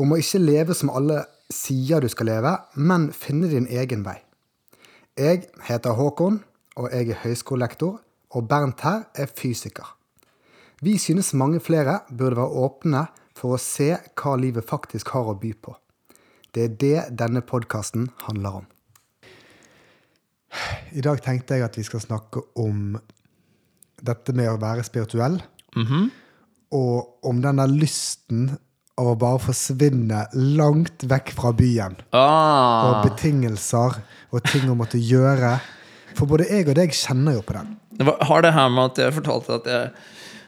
Om å ikke leve som alle sier du skal leve, men finne din egen vei. Jeg heter Håkon, og jeg er høyskolelektor, og Bernt her er fysiker. Vi synes mange flere burde være åpne for å se hva livet faktisk har å by på. Det er det denne podkasten handler om. I dag tenkte jeg at vi skal snakke om dette med å være spirituell. Og om den der lysten av å bare forsvinne langt vekk fra byen. Og Ah, betingelser og ting å måtte gjøre. For både jeg og deg kjenner jo på den. det har det her med at jeg fortalte at jeg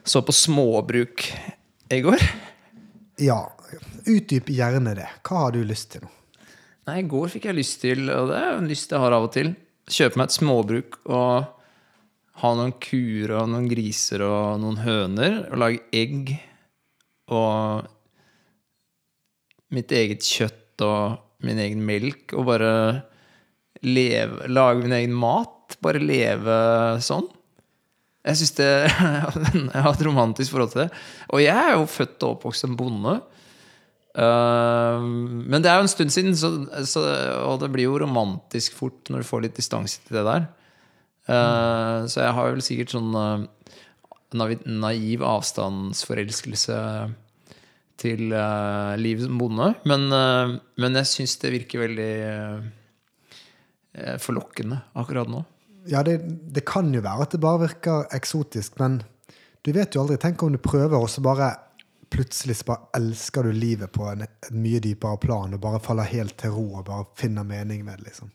så på småbruk i går? Ja, utdyp gjerne det. Hva har du lyst til nå? Nei, i går fikk jeg lyst til, og det er en lyst jeg har av og til, kjøpe meg et småbruk og ha noen kuer og noen griser og noen høner, og lage egg og mitt eget kjøtt og min egen melk, og bare leve, lage min egen mat. Bare leve sånn. Jeg syns det Jeg har et romantisk forhold til det. Og jeg er jo født og oppvokst som bonde. Uh, men det er jo en stund siden, så, og det blir jo romantisk fort når du får litt distanse til det der. Uh, Så jeg har vel sikkert sånn uh, naiv avstandsforelskelse til uh, livet som bonde. Men, uh, men jeg syns det virker veldig uh, forlokkende akkurat nå. Ja, det, det kan jo være at det bare virker eksotisk, men du vet jo aldri. Tenk om du prøver, og så bare plutselig så bare elsker du livet på en, en mye dypere plan, og bare faller helt til ro og bare finner mening med det, liksom.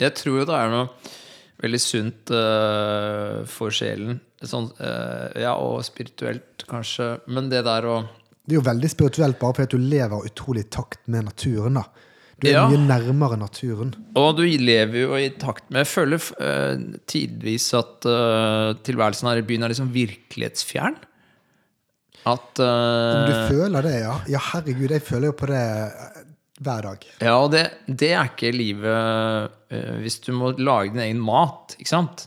Jeg tror jo det er noe veldig sunt uh, for sjelen. Sånn, uh, ja, og spirituelt, kanskje. Men det der å Det er jo veldig spirituelt bare fordi du lever utrolig i takt med naturen, da. Du er Ja. mye nærmere naturen. Og du lever jo i takt med Jeg føler uh, tidvis at uh, tilværelsen her i byen er liksom virkelighetsfjern. At uh, du føler det, ja. Ja, herregud, jeg føler jo på det hver dag. Ja, og det, det er ikke livet uh, hvis du må lage din egen mat, ikke sant?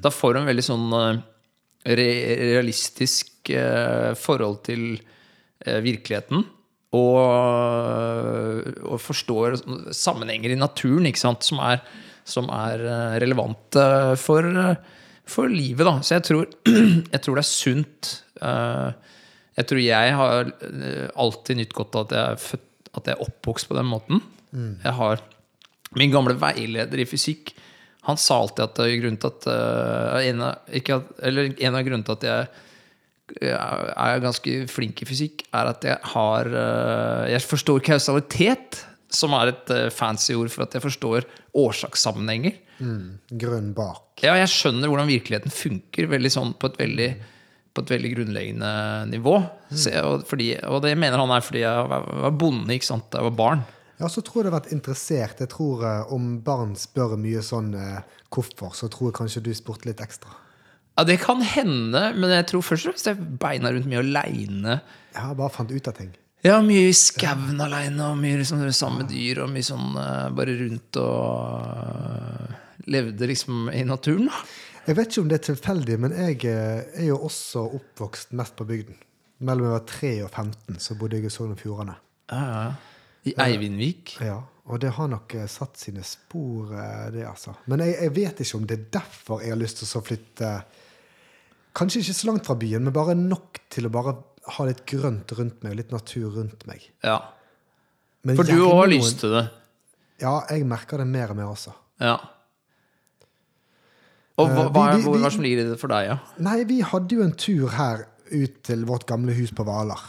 Da får du en veldig sånn re realistisk forhold til virkeligheten. Og, og forstår sammenhenger i naturen sant? som er, som er eh, relevante for, eh, for livet. Da. Så jeg tror, jeg tror det er sunt. eh, Jeg tror jeg har eh, alltid nytt godt av at jeg er født at jeg er oppvokst på den måten. Jeg har Min gamle veileder i fysikk Han sa alltid at eh, grunnen til at, uh, en, av, ikke at Eller en av grunnene til at jeg er ganske flink i fysikk, er at jeg har eh, Jeg forstår kausalitet, som er et eh, fancy ord for at jeg forstår årsakssammenhenger. Grunn bak. Ja, jeg skjønner hvordan virkeligheten funker sånn på et veldig, på et veldig grunnleggende nivå. Så og, fordi, og det mener han er fordi jeg var, var bonde ikke sant, da jeg var barn. Ja, så tror jeg det har vært interessert. Jeg tror eh, Om barn spør mye sånn eh, hvorfor, så tror jeg kanskje du spurte litt ekstra. Ja, Det kan hende, men jeg tror først og fremst jeg beina rundt mye aleine. Har bare fant ut av ting. Ja, mye i skauen aleine, og mye liksom sammen med dyr, og mye sånn eh, bare rundt og uh, levde liksom i naturen, da. Jeg vet ikke om det er tilfeldig, men jeg eh, er jo også oppvokst mest på bygden. Mellom jeg var 3 og 15 så bodde jeg i Sogn og Fjordane. Ja, ja, ja. I Eivindvik. Ja, og det har nok satt sine spor, det, altså. Men jeg, jeg vet ikke om det er derfor jeg har lyst til å så flytte Kanskje ikke så langt fra byen, men bare nok til å bare ha litt grønt rundt meg, litt natur rundt meg. Ja. Men For du òg har lyst til det. Ja, jeg merker det mer og mer også. Ja. Og hva, Eh, hva, vi- vi- hvor- hva som ligger i det for deg, ja? Nei, vi hadde jo en tur her ut til vårt gamle hus på Hvaler.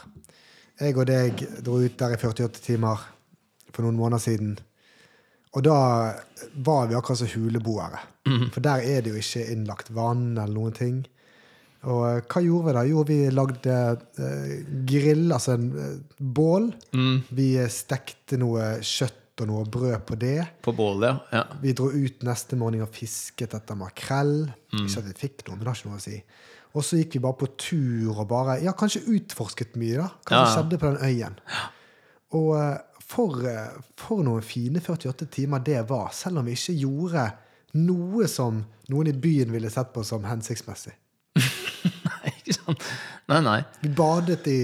Jeg og deg dro ut der i 48 timer for noen måneder siden. Og da var vi akkurat som huleboere. For der er det jo ikke innlagt vann eller noen ting. Og eh, hva gjorde vi da? Jo, vi lagde eh, grill, altså en eh, bål. Vi eh, stekte noe kjøtt og noe brød på det. På bålet, ja. ja. Vi dro ut neste morgen og fisket etter makrell. Ikke at vi fikk noe, men det har ikke noe å si. Og så gikk vi bare på tur og bare Ja, kanskje utforsket mye, da. Hva Ja, skjedde på den øyen. Og eh, for, for noen fine 48 timer det var, selv om vi ikke gjorde noe som noen i byen ville sett på som hensiktsmessig. Nei. Nei, nei. Vi badet i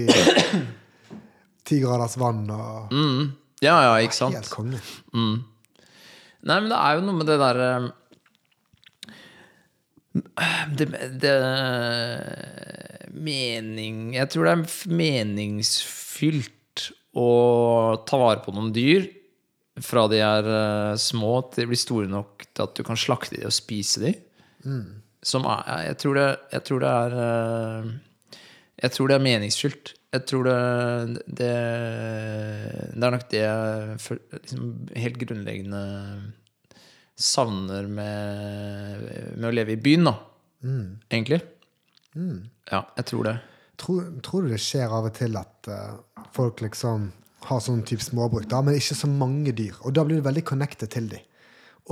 ti graders vann og Mm. Ja, ja, ikke sant? Helt konge. Nei, men det er jo noe med det derre det, det Mening Jeg tror det er meningsfylt å ta vare på noen dyr fra de er eh, små til de blir store nok til at du kan slakte de og spise de. Som er Jeg tror det, jeg tror det er eh, Jeg tror det er meningsfylt. Jeg tror det Det, det er nok det jeg liksom, helt grunnleggende savner med, med å leve i byen, da. Egentlig. Ja, jeg tror det. Tror, tror du det skjer av og til at eh, folk liksom har sånn type småbruk, da, men ikke så mange dyr? Og da blir du veldig connected til dem.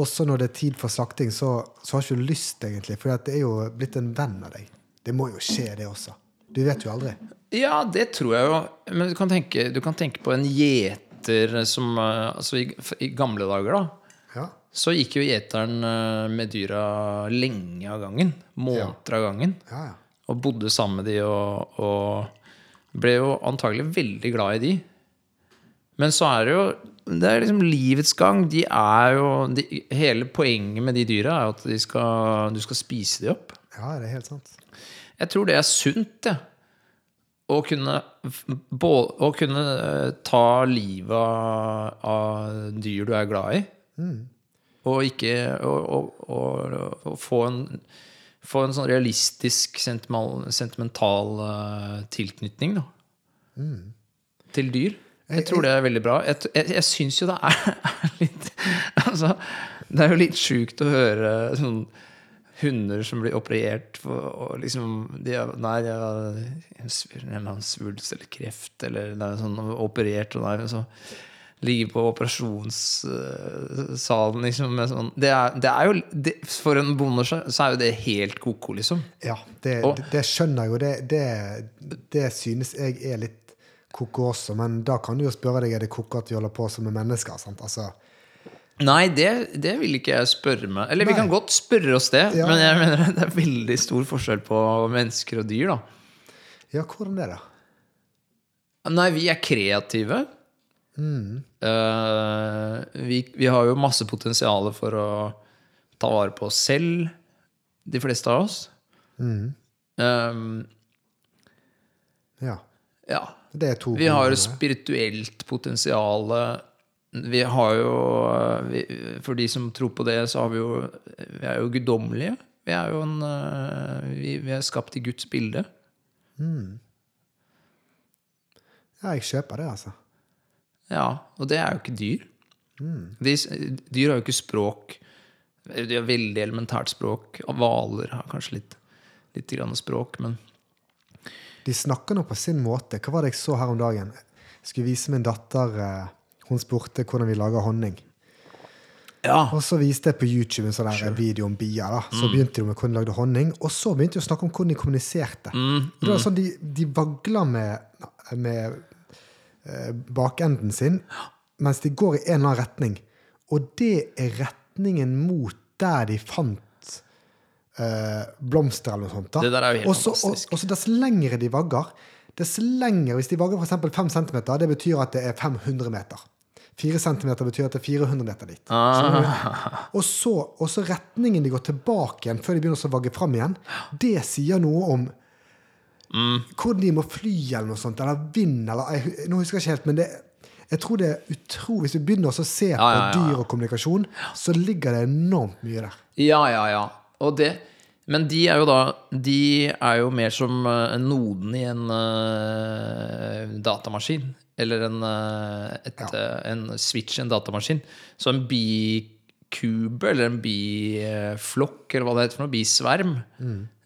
Også når det er tid for slakting, så, så har ikke du lyst, egentlig. For det er jo blitt en venn av deg. Det må jo skje, det også. Du vet jo aldri. Ja, det tror jeg jo. Men du kan tenke, du kan tenke på en gjeter som eh, Altså i, i gamle dager, da. Ja. Så gikk jo gjeteren eh, med dyra lenge av gangen. Måneder av gangen. Ja, ja. Og bodde sammen med de og, og ble jo antagelig veldig glad i de. Men så er det jo Det er liksom livets gang. De er jo de, Hele poenget med de dyra er at de skal, du skal spise de opp. ja, det er helt sant. Jeg tror det er sunt, jeg. Å kunne, å kunne eh, ta livet av, dyr du er glad i. Og ikke og, og, og få en få en sånn realistisk, sentimental, sentimental eh, tilknytning da. til dyr. Jeg tror det er veldig bra. Jeg, jeg, jeg syns jo det er, er litt Altså, det er jo litt sjukt å høre sånn hunder som blir operert for og liksom de er, Nei, de har en eller annen svulst eller kreft eller er sånn operert og nei, så ligger på operasjonssalen liksom med sånn Det er, det er jo det, For en bonde så er jo det helt ko-ko, liksom. Ja, det, Og- det, skjønner jeg jo. Det, det, det synes jeg er litt koko også. Men da kan du jo spørre deg er det koko at vi holder på som med mennesker. Sant? Altså, Nei, det, det vil ikke jeg spørre meg. Eller vi kan godt spørre oss det, Ja. men jeg mener det er veldig stor forskjell på mennesker og dyr, da. ja, hvordan det, da? Nei, vi er kreative. Eh, vi, vi har jo masse potensial for å ta vare på oss selv, de fleste av oss. Eh, Ja. ja. Det er to Vi har jo spirituelt potensial. Vi har jo vi, For de som tror på det, så har vi jo Vi er jo guddommelige. Vi er jo en eh, vi, vi er skapt i Guds bilde. Ja, jeg kjøper det, altså. Ja, og det er jo ikke dyr. De, dyr har jo ikke språk. De har veldig elementært språk. Hvaler har kanskje litt, litt grann språk, men De snakker nå på sin måte. Hva var det jeg så her om dagen? Jeg skulle vise min datter eh, Hun spurte hvordan vi lager honning. Ja. Og så viste jeg på YouTube en sånn der video om bier. da Så Mm. begynte de med hvordan de lagde honning, og så begynte de å snakke om hvordan de kommuniserte. Mm, Og det var sånn De, de vagler med, med eh, bakenden sin mens de går i en eller annen retning. Og det er retningen mot der de fant eh, blomster eller noe sånt. da. Det der er jo helt og så, fantastisk. og så dess lengre de vagger, dess lenger Hvis de vagger f.eks. 5 cm, det betyr at det er 500 meter. 4 cm betyr at det er 400 meter dit. Ah. Og så, retningen de går tilbake igjen før de begynner å vagge fram igjen, det sier noe om Mm. hvordan de må fly eller noe sånt, eller vind, eller jeg, Nå husker jeg ikke helt, men det, jeg tror det er utrolig Hvis vi begynner å se på ja, ja, ja. dyr og kommunikasjon, så ligger det enormt mye der. Ja, ja, ja. Og det, men de er jo da De er jo mer som eh, noden i en uh, datamaskin. Eller en, uh, et, eh, en switch i en datamaskin. Så en bikube eller en biflokk, eller hva det heter for noe, bisverm,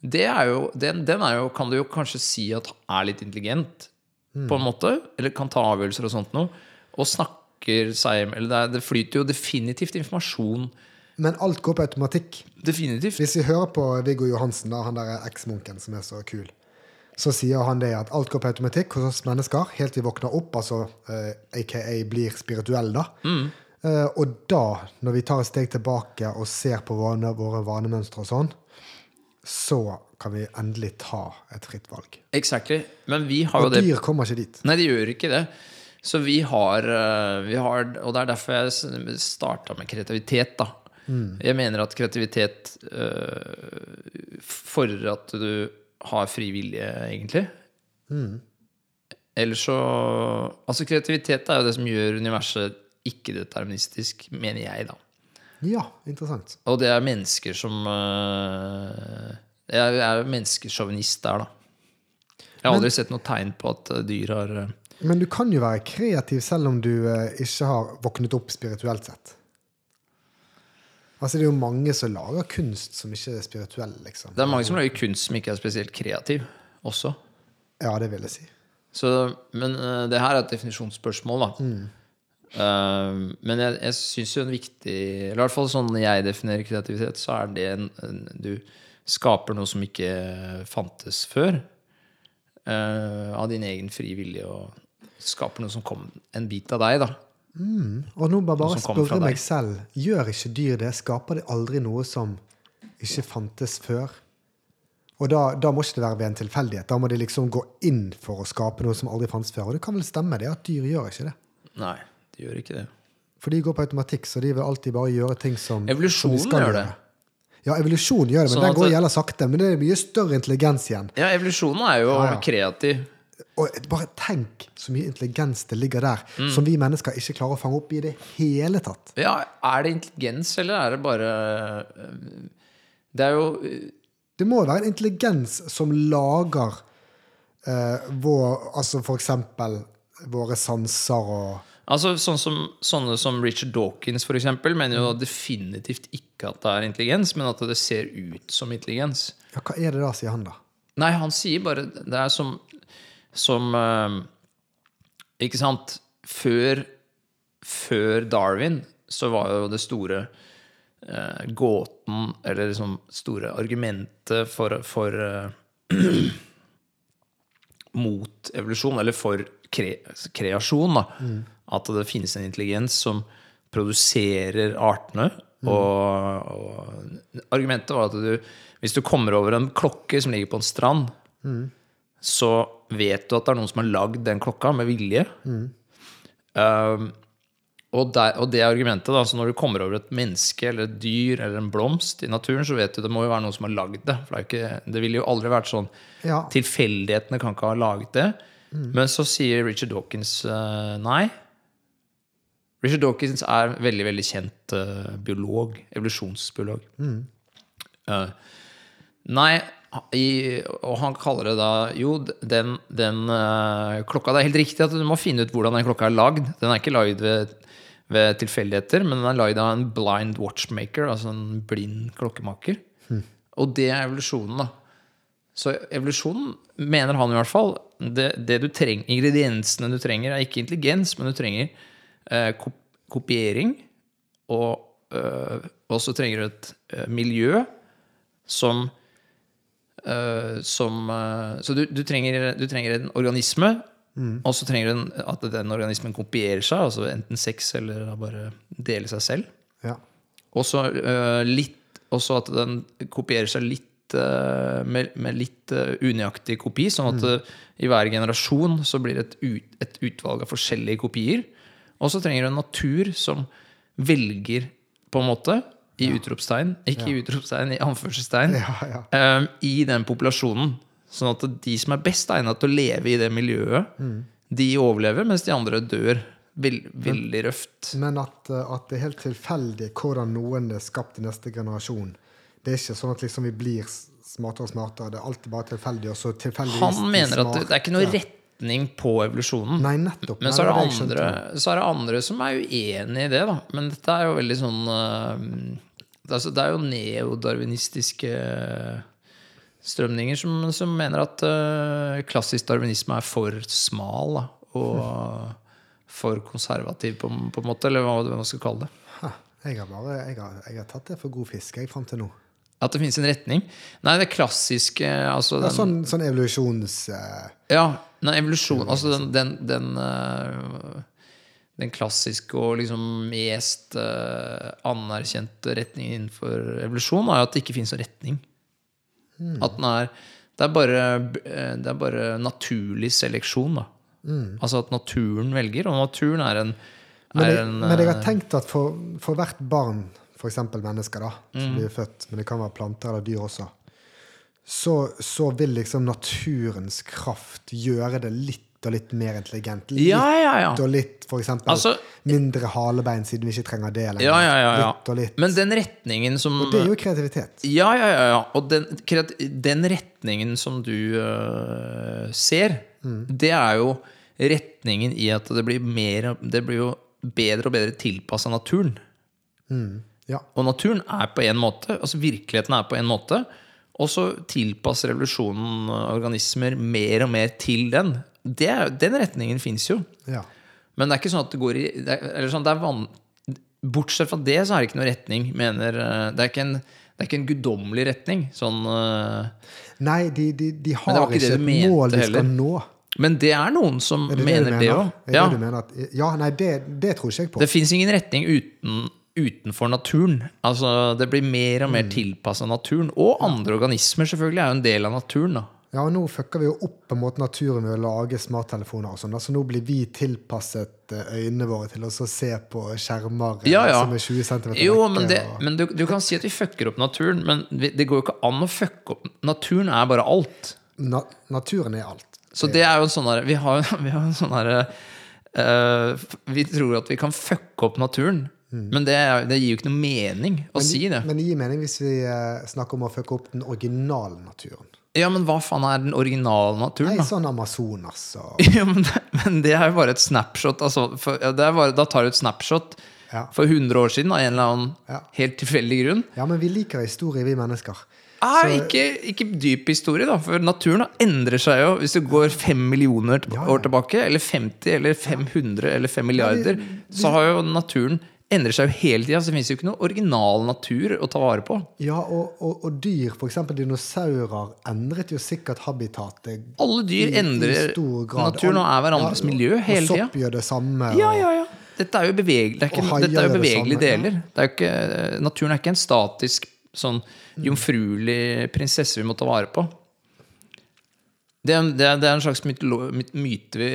det er jo, den, den er jo, kan du jo kanskje si at er litt intelligent, Mm. på en måte. Eller kan ta avgjørelser og sånt noe. Og snakker seg Eller det, er, det flyter jo definitivt informasjon. Men alt går på automatikk. Definitivt. Hvis vi hører på Viggo Johansen, da, han der eksmunken som er så kul, så sier han det at alt går på automatikk hos oss mennesker helt vi våkner opp, altså uh, aka blir spirituelle, da. Eh, og da, når vi tar et steg tilbake og ser på våre, våre vanemønstre og sånn, så kan vi endelig ta et fritt valg. Exactly. Men vi har jo Og det dyr kommer ikke dit. Nei, de gjør ikke det. Så vi har, eh, vi har Og det er derfor jeg starta med kreativitet, da. Jeg mener at kreativitet uh, fordrer at du har fri vilje, egentlig. Ellers så Altså, kreativitet er jo det som gjør universet ikke-deterministisk, mener jeg, da. Ja, interessant. Og det er mennesker som uh, Jeg er menneskesjåvinist der, da. Jeg har aldri sett noe tegn på at eh, dyr har eh, Men du kan jo være kreativ selv om du eh, ikke har våknet opp spirituelt sett. Altså, det er jo mange som lager kunst som ikke er spirituell, liksom. Det er mange som lager kunst som ikke er spesielt kreativ også. Ja, det vil jeg si. Så, men uh, det her er et definisjonsspørsmål, da. Eh, men jeg, jeg syns jo en viktig Eller i hvert fall sånn jeg definerer kreativitet, så er det en, en Du skaper noe som ikke fantes før. Uh, av din egen frie vilje, og skaper noe som kom en bit av deg, da. Og nå bare, bare som spørre meg selv. Gjør ikke dyr det? Skaper det aldri noe som ikke fantes før? Og da, da må ikke det være ved en tilfeldighet. Da må de liksom gå inn for å skape noe som aldri fantes før. Og det kan vel stemme det at dyr gjør ikke det. Nei, de gjør ikke det. For de går på automatikk, så de vil alltid bare gjøre ting som Evolusjonen som de gjør det. Ja, evolusjon gjør det, men Sånn den går jævla sakte. Men det er mye større intelligens igjen. Ja, evolusjonen er jo Ja, ja. kreativ. Og bare tenk så mye intelligens det ligger der, Mm. som vi mennesker ikke klarer å fange opp i det hele tatt. Ja, er det intelligens, eller er det bare øh, Det er jo øh, Det må jo være en intelligens som lager eh, vår Altså for eksempel våre sanser og Altså sånn som, Sånne som Richard Dawkins for eksempel, mener jo definitivt ikke at det er intelligens, men at det ser ut som intelligens. Ja, hva er det da, sier han da? Nei, han sier bare Det er som, som øh, Ikke sant? Før, før Darwin så var jo det store eh, gåten, eller liksom store argumentet for, for eh, Mot evolusjon, eller for kre, kreasjon, da. At det finnes en intelligens som produserer artene. Og, og argumentet var at du, hvis du kommer over en klokke som ligger på en strand, så vet du at det er noen som har lagd den klokka med vilje. Um, og, der, og det argumentet, da, så når du kommer over et menneske eller et dyr eller en blomst i naturen, så vet du det må jo være noen som har lagd det. For det, ikke, det ville jo aldri vært sånn Ja. Tilfeldighetene kan ikke ha laget det. Men så sier Richard Dawkins uh, nei. Richard Dawkins er veldig veldig kjent uh, biolog. Evolusjonsbiolog. Eh, nei, i, og han kaller det da Jo, den, den eh, klokka Det er helt riktig at du må finne ut hvordan den klokka er lagd. Den er ikke lagd ved, ved tilfeldigheter, men den er lagd av en blind watchmaker, altså en blind klokkemaker. Og det er evolusjonen, da. Så evolusjonen, mener han i hvert fall, det, det du trenger, ingrediensene du trenger, er ikke intelligens, men du trenger kop kopiering. Og, eh, så trenger du et miljø som som eh, Så du, du, trenger, du trenger en organisme, og så trenger du at den organismen kopierer seg, altså enten sex eller bare dele seg selv. Ja. Og så uh, at den kopierer seg litt uh, med, med litt uh, unøyaktig kopi. Sånn at øh, i hver generasjon så blir det et, ut, et utvalg av forskjellige kopier. Og så trenger du en natur som velger, på en måte, i utropstegn Ikke i utropstegn, i anførselstegn. Ja, ja. øh, I den populasjonen. Sånn at de som er best egnet til å leve i det miljøet, de overlever, mens de andre dør. Vel, veldig røft. Men at, eh, at det er helt tilfeldig hvordan noen er skapt i neste generasjon. Det er ikke sånn at liksom vi blir smartere og smartere. Det er alltid bare tilfeldig. Han mener at det, det er ikke noe smarte. Retning på evolusjonen. Nei, nettopp. Men så er, det andre, så er det andre som er uenig i det, da. Men dette er jo veldig sånn øh, altså, Det er jo neodarwinistiske strømninger som, som mener at uh, klassisk darwinisme er for smal da, og for konservativ, på, på en måte, eller hva man skal kalle det. Ha, jeg, har bare, jeg, har, jeg har tatt det for god fisk jeg fram til nå. At det finnes en retning. Nei, det klassiske altså Ja, sånn, sånn evolusjons... Uh, Ja, nei, evolusjon Altså den, den, den, uh, den klassiske og liksom mest uh, anerkjente retningen innenfor evolusjon er jo at det ikke finnes noen retning. At den er det er, bare, eh, det er bare naturlig seleksjon, da. Altså at naturen velger, og naturen er en, Men, er jeg, en men jeg har eh, tenkt at for, for hvert barn, f.eks. mennesker, da, Mm. som blir født, men det kan være planter eller dyr også, så, så vil liksom naturens kraft gjøre det litt og litt mer intelligent. Litt Ja, ja, ja. og litt, for eksempel Altså- mindre halebein, siden vi ikke trenger det lenger. Ja, ja, ja. Litt og litt. Men den retningen som og det er jo kreativitet. Ja, ja, ja. ja. Og den, den retningen som du uh, ser, det er jo retningen i at det blir mer Det blir jo bedre og bedre tilpassa naturen. Ja. Og naturen er på en måte, altså virkeligheten er på en måte, og så tilpasser revolusjonen organismer mer og mer til den. Det, den retningen fins jo. ja. Men det er ikke sånn at det går i det er, eller sånn, det er van, Bortsett fra det, så er det ikke noe retning, mener eh, Det er ikke en, det er ikke en guddommelig retning. Sånn eh, Nei, de, de, de har ikke et mål de heller. skal nå. Men det er noen som Er det mener det òg. Ja. ja, nei, det, det tror ikke jeg på. Det fins ingen retning uten, utenfor naturen. Altså, det blir mer og Mm. mer tilpassa naturen. Og andre organismer selvfølgelig er jo en del av naturen. da Ja, og nå fucker vi jo opp på en måte naturen ved å lage smarttelefoner og sånn. altså Så nå blir vi tilpasset eh, øynene våre til å se på skjermer eh, Ja, ja. som er 20 cm Jo, men, det, og- men du, du kan si at vi fucker opp naturen, men det går jo ikke an å fucke opp Naturen er bare alt. Na naturen er alt. Så det er jo en sånn der, Vi har jo vi har en sånn herre uh, Vi tror at vi kan fucke opp naturen. Men det, det gir jo ikke noe mening å si det. Mm. Men det gir mening hvis vi eh, snakker om å fucke opp den originale naturen. Ja, men hva faen er den originale naturen, Nei, da? sånn Amazonas og Ja, men, det, men det er jo bare et snapshot. Altså, for, ja, det bare, da tar du et snapshot Ja. for 100 år siden av en eller annen Ja. helt tilfeldig grunn. Ja, men vi liker historie, vi mennesker. Er ikke, ikke dyp historie, da. For naturen endrer seg jo hvis du går fem millioner år tilbake, eller 50, eller 500, eller 5 milliarder. Så har jo naturen endrer seg jo hele tida. Så det fins jo ikke noe original natur å ta vare på. Ja, og, og, og dyr, f.eks. dinosaurer, endret jo sikkert habitatet Alle dyr i- i endrer stor naturen og er hverandres Ja, miljø hele Og tida. sopp gjør det samme. Ja, og- ja, ja. Dette er jo bevegelig, det er ikke, dette er jo bevegelige det deler. Det er ikke, naturen er ikke en statisk, sånn jomfruelig prinsesse vi må ta vare på. Det, det, det er en slags mytolo, myte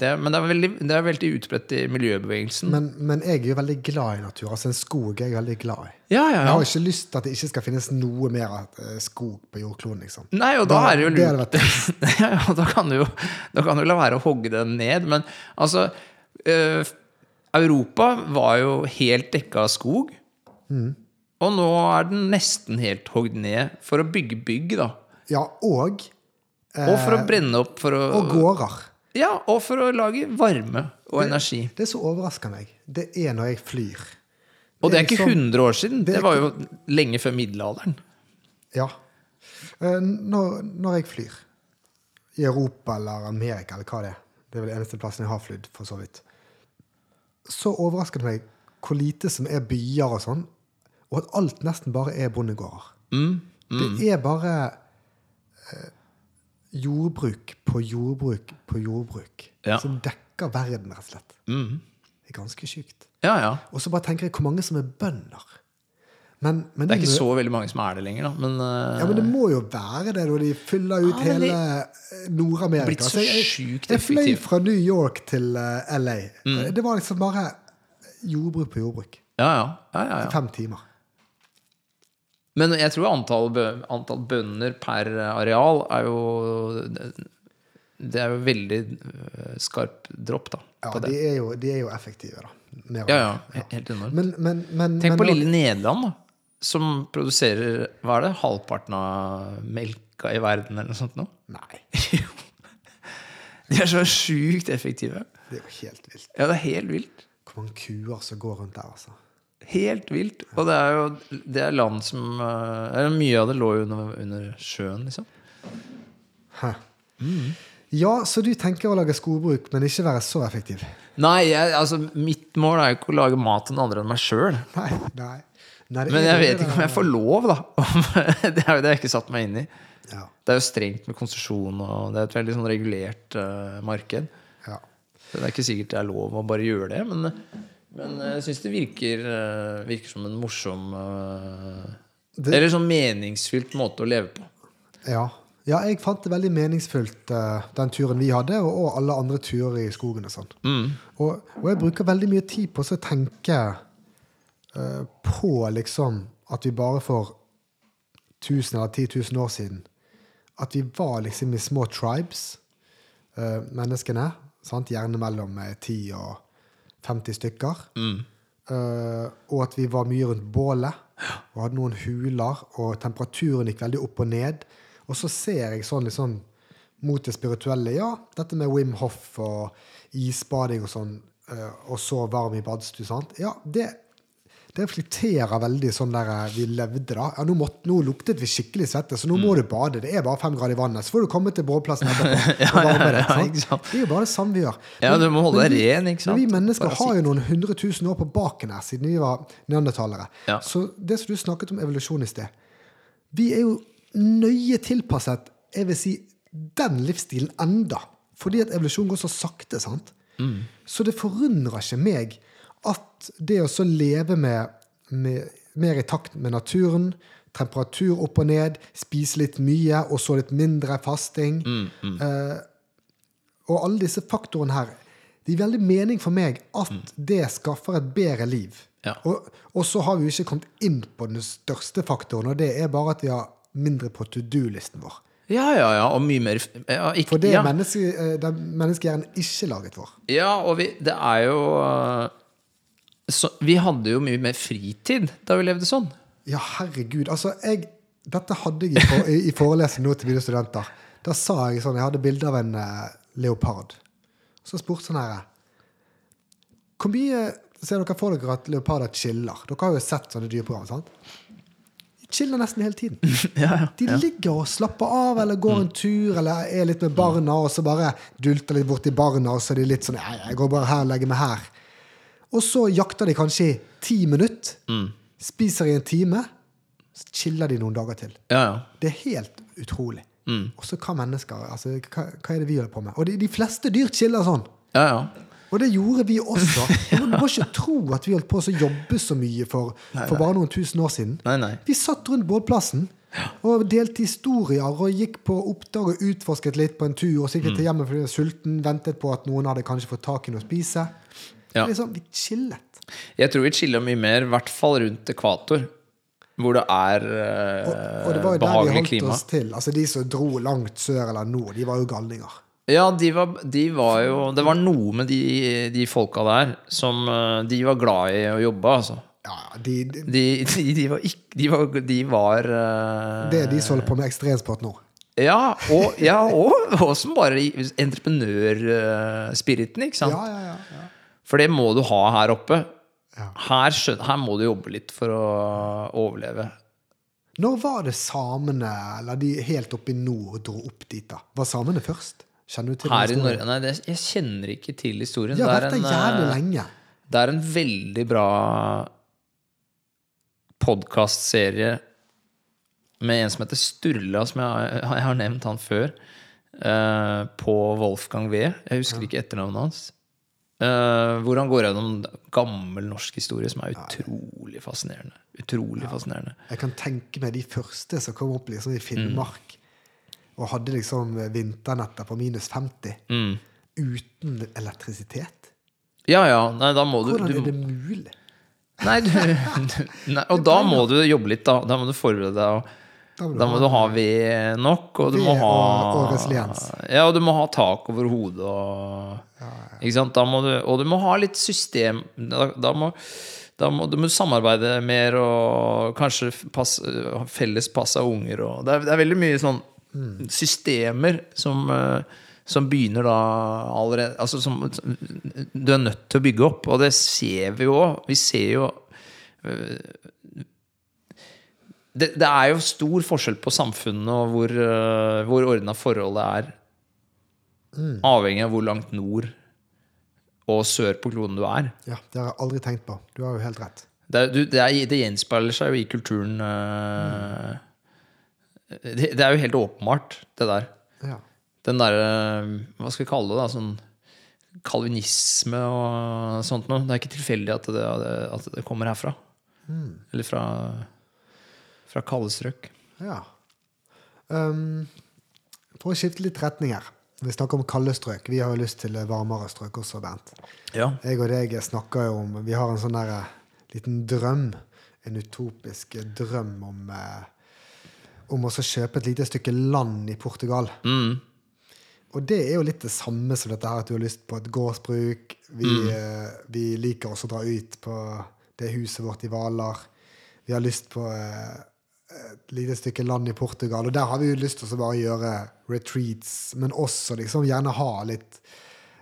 det, Men det er veldig, det er veldig utbredt i miljøbevegelsen. Men, men jeg er jo veldig glad i natur. Altså En skog er jeg veldig glad i. ja, ja, Jeg har ikke lyst til at det ikke skal finnes noe mer eh, skog på jordkloden. liksom. Nei, og da, Da- er det jo lurt. ja, ja, da kan du jo da kan du la være å hogge den ned. Men altså øh, Europa var jo helt dekka av skog. Mm. Og nå er den nesten helt hogd ned for å bygge bygg, da. Ja, og Og for å brenne opp for å Eh, Og gårder. Ja, og for å lage varme og energi. Det som overrasker meg, det er når jeg flyr. Og det er ikke liksom- 100 år siden. det Det var jo lenge før middelalderen. Ja. Eh, Når, når jeg flyr i Europa eller Amerika eller hva det er, det er vel den eneste plassen jeg har flydd, for så vidt, så overrasker det meg hvor lite som er byer og sånn, og at alt nesten bare er bondegårder. Mm, Det er bare eh, jordbruk på jordbruk på jordbruk Ja. som dekker verden, rett og slett. Mm. Det er ganske sjukt. Ja, ja. Og så bare tenker jeg hvor mange som er bønder. Men, men Det er ikke så veldig mange som er det lenger, da. Men, uh, Ja, men det må jo være det når de fyller ut Ja, hele eh, Nord-Amerika. Blitt så jeg, sjukt jeg fløy fra New York til uh, LA. Mm. Det var liksom bare jordbruk på jordbruk. ja, ja. ja, ja, ja. Fem timer. Men jeg tror antall, antall bønder per areal er jo Det er jo veldig øh, skarp dropp, da. Ja, på det. de er jo, de er jo effektive, da. Mer og Ja, ja. Helt enormt. Men, men, men, Tenk på lille Nederland, da. Som produserer hva er det, halvparten av melka i verden, eller noe sånt noe. Nei, De er så sjukt effektive. det er jo helt vilt. Ja, det er helt vilt. Hvor mange kuer som går rundt der, altså. Helt vilt. Og det er jo det er land som øh, eller Mye av det lå jo under, under sjøen, liksom. Hæ. Ja, så du tenker å lage skogbruk, men ikke være så effektiv? Nei, jeg, altså, mitt mål er jo ikke å lage mat til noen andre enn meg sjøl. Men er jeg vet ikke om jeg får lov, da. Det er jo det jeg ikke satt meg inn i. Ja, Det er jo strengt med konsesjon, og det er et veldig sånn regulert uh, marked. ja. Så det er ikke sikkert det er lov å bare gjøre det, men, men jeg syns det virker, eh, virker som en morsom eh, Det- Eller sånn meningsfylt måte å leve på. Ja. ja, jeg fant det veldig meningsfullt, eh, den turen vi hadde, og, alle andre turer i skogen og sånn. Mm. Og, og jeg bruker veldig mye tid på å tenke uh, på liksom at vi bare for 1000 eller 10 000 år siden At vi var liksom i små tribes, uh, menneskene. Sant? Gjerne mellom eh, 10 og 50 stykker. Eh, og at vi var mye rundt bålet og hadde noen huler, og temperaturen gikk veldig opp og ned. Og så ser jeg sånn liksom mot det spirituelle. Ja, dette med Wim Hof og isbading og sånn, uh, og så varm i badstue, sant. Ja, det, det reflekterer veldig sånn der eh, vi levde da. Ja, nå, måtte, nå luktet vi skikkelig svette, så nå må du bade. Det er bare fem grader i vannet. Så får du komme til bålplassen etterpå og varme deg. ja, ja. Det er jo bare det samme vi gjør. Ja, du må holde men deg ren, ikke sant? Men vi mennesker Bare har jo noen hundre tusen år på baken her, siden vi var neandertalere. Ja. Så det som du snakket om evolusjon i sted Vi er jo nøye tilpasset, jeg vil si, den livsstilen enda. Fordi at evolusjon går så sakte, sant? Mm. Så det forundrer ikke meg at det å så leve med, med mer i takt med naturen, temperatur opp og ned, spise litt mye og så litt mindre fasting Mm, eh, Og alle disse faktorene her Det gir veldig mening for meg at det skaffer et bedre liv. Ja. Og, og så har vi jo ikke kommet inn på den største faktoren, og det er bare at vi har mindre på to do-listen vår. Ja, ja, ja, og mye mer ja, ikke, For det er eh, er menneskehjernen ikke laget for. Ja, og vi, det er jo øh, så, Vi hadde jo mye mer fritid da vi levde sånn. Ja, herregud. Altså, jeg, dette hadde jeg i, for, i, forelesning nå til mine studenter. Da sa jeg sånn Jeg hadde bilde av en uh, leopard. Så spurte sånn her Hvor mye ser dere for dere at leoparder chiller? Dere har jo sett sånne dyreprogram, sant? De chiller nesten hele tiden. Ja, ja. De ligger og slapper av eller går en tur eller er litt med barna og så bare dulter litt borti barna, og så er de litt sånn Jeg går bare her og legger meg her. Og så jakter de kanskje i ti minutter. Spiser i en time. Så chiller de noen dager til. ja, ja. Det er helt utrolig. Og så hva mennesker altså, hva, hva er det vi holder på med? Og de, de fleste dyr chiller sånn. ja, ja. Og det gjorde vi også. Du må ikke tro at vi holdt på å jobbe så mye for, for bare noen tusen år siden. Nei, nei. Vi satt rundt bålplassen og delte historier og gikk på oppdrag og utforsket litt på en tur. Og så gikk vi til hjemmet fordi vi var sulten, ventet på at noen hadde kanskje fått tak i noe å spise. Ja. Liksom, vi chillet. Jeg tror vi chiller mye mer, i hvert fall rundt ekvator. Hvor det er øh, Og, og det var jo der vi behagelig holdt klima. oss til. Altså De som dro langt sør eller nord, de var jo galninger. Ja, de var, de var jo Det var noe med de, de folka der som øh, De var glad i å jobbe, altså. Ja, de, de, De, var ikke De var, de var øh, Det de som holder på med ekstremsport nå. Ja, og, ja, og, og som bare entreprenørspiriten, ikke sant? Ja, ja, ja, ja. For det må du ha her oppe. Ja. Her, her må du jobbe litt for å overleve. Når var det samene, eller de helt oppe i nord, dro opp dit? da? Var samene først? Kjenner du til den Her i historien? Norge Nei, det, jeg kjenner ikke til historien. Ja, Det er en, jævlig eh, lenge. Det er en veldig bra podkastserie med en som heter Sturla, som jeg, jeg har nevnt han før, uh, på Wolfgang V. Jeg husker ikke etternavnet hans. Eh, hvor han går gjennom gammel norsk historie som er utrolig fascinerende. Utrolig fascinerende. Jeg kan tenke meg de første som kom opp liksom i Finnmark og hadde liksom vinternetter på minus 50 Mm. uten elektrisitet. Ja, ja. Nei, da må du, Hvordan du er det mulig? Nei, du, nei, og da må du jobbe litt, da. Da må du forberede deg. Og, Da må du da må ha- du ha ved nok, og du Ved må ha og- og resiliens. Ja, og du må ha tak over hodet og Du, og du må ha litt system. Da, da må da må du må samarbeide mer og kanskje pass, felles pass av unger. Og det, er, det er veldig mye sånn systemer som, eh, som begynner da allerede altså som, Du er nødt til å bygge opp, og det ser vi jo òg. Vi ser jo eh, det, det er jo stor forskjell på samfunnet og hvor, uh, hvor ordna forholdet er. Avhengig av hvor langt nord og sør på kloden du er. Ja, Det har jeg aldri tenkt på. Du har jo helt rett. Det, du, det, er, det gjenspeiler seg jo i kulturen uh, det, det er jo helt åpenbart, det der. Ja. Den derre Hva skal vi kalle det? da Sånn kalvinisme og sånt noe. Det er ikke tilfeldig at det, at det kommer herfra. Eller fra, fra kalde strøk. ja. Um, for å skifte litt retning her. Vi snakker om kalde strøk. Vi har jo lyst til varmere strøk også, Bernt. Ja. Jeg og deg snakker jo om Vi har en sånn der eh, liten drøm. En utopisk drøm om eh, Om å kjøpe et lite stykke land i Portugal. Mm. Og det er jo litt det samme som dette her at du har lyst på et gårdsbruk. Vi, eh, vi liker også å dra ut på det huset vårt i Hvaler. Vi har lyst på et lite stykke land i Portugal. Og der har vi jo lyst til å bare gjøre retreats, men også liksom gjerne ha litt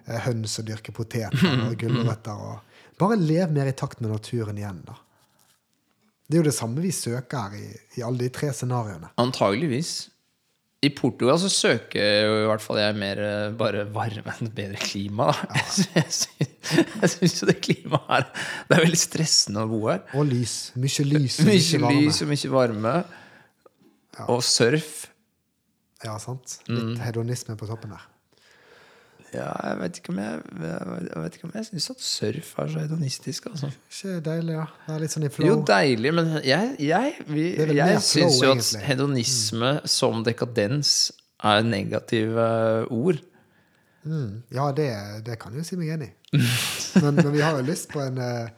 eh, høns og dyrke poteter og gulrøtter. Og bare leve mer i takt med naturen igjen, da. Det er jo det samme vi søker her i, i alle de tre scenarioene. Antageligvis. I Portugal så søker jo i hvert fall jeg mer eh, bare varme enn bedre klima. Jeg syns- jo det klimaet her Det er veldig stressende å bo her. Og lys. Mye lys og Mye varme. lys og mye varme. Og surf. Ja, sant. Litt Mm. hedonisme på toppen der. Ja, jeg vet ikke om jeg Jeg vet ikke om jeg syns at surf er så hedonistisk. Altså. Ikke deilig, ja. Det er litt sånn i flow. Jo, deilig, men jeg, jeg, vi, jeg syns jo at hedonisme Mm. som dekadens er negative ord. Mm. Ja, det, det kan jeg jo si meg enig i. Men, men vi har jo lyst på en uh,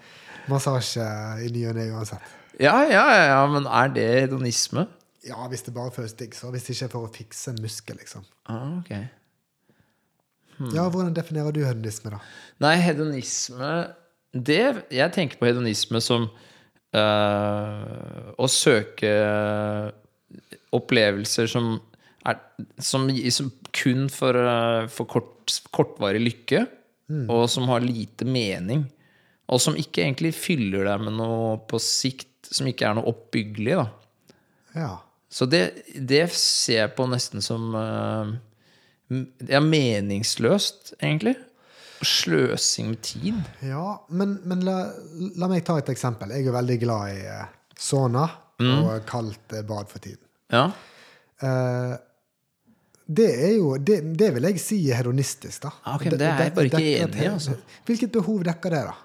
massasje i ny og ne uansett. Ja, ja, ja, men er det hedonisme? Ja, hvis det bare føles digg, så. Hvis det ikke er for å fikse en muskel, liksom. Ah, ok. Hmm. Ja, hvordan definerer du hedonisme, da? Nei, hedonisme det, Jeg tenker på hedonisme som øh, å søke opplevelser som er som, som kun for, øh, for kort, kortvarig lykke, og som har lite mening. Og som ikke egentlig fyller deg med noe på sikt, som ikke er noe oppbyggelig. da. Ja. Så det, det ser jeg på nesten som m- Ja, meningsløst, egentlig. Sløsing med tid. Ja, men, men la, la meg ta et eksempel. Jeg er veldig glad i eh, sauna Mm. og kaldt eh, bad for tiden. Ja. Eh, det er jo det, det vil jeg si er hedonistisk, da. Ah, ok, men det er jeg bare ikke enig i, altså. Hvilket behov dekker det, da?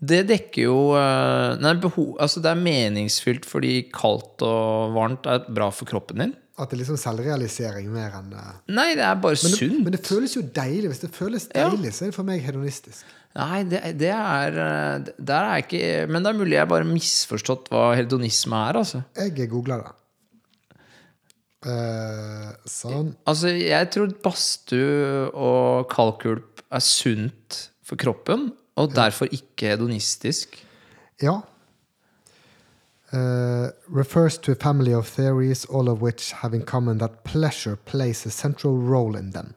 Det dekker jo øh, Nei, behov, altså det er meningsfylt fordi kaldt og varmt er bra for kroppen din. At det er liksom selvrealisering mer enn eh, Nei, det er bare men, det, sunt. men det føles jo deilig. Hvis det føles Ja. deilig, så er det for meg hedonistisk. Nei, det, det er øh, Der er jeg ikke Men det er mulig jeg bare misforstått hva hedonisme er, altså. Jeg googler det. Eh, sånn. Altså, jeg tror badstue og kalkulp er sunt for kroppen, og derfor ikke hedonistisk. Ja. Eh, refers to a family of theories, all of which have in common that pleasure plays a central role in them.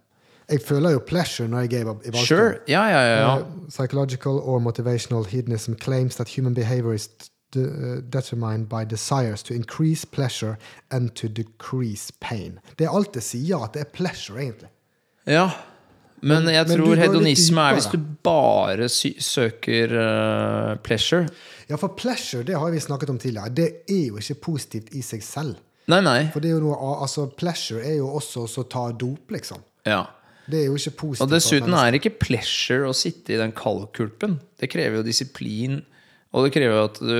Jeg føler jo pleasure når jeg er i badstue. Sure. Ja, ja, ja. ja. Uh, psychological or motivational hedonism claims that human behavior is uh, determined by desires to increase pleasure and to decrease pain. Det er alt det sier, at det er pleasure, egentlig. Ja, men jeg men tror men hedonisme er hvis du bare søker øh, pleasure. Ja, for pleasure, det har vi snakket om tidligere, det er jo ikke positivt i seg selv. Nei, nei. For det er jo noe, altså pleasure er jo også å ta dop, liksom. Ja. Det er jo ikke positivt. Og dessuten er det ikke pleasure å sitte i den kaldkulpen. Det krever jo disiplin, og det krever at du,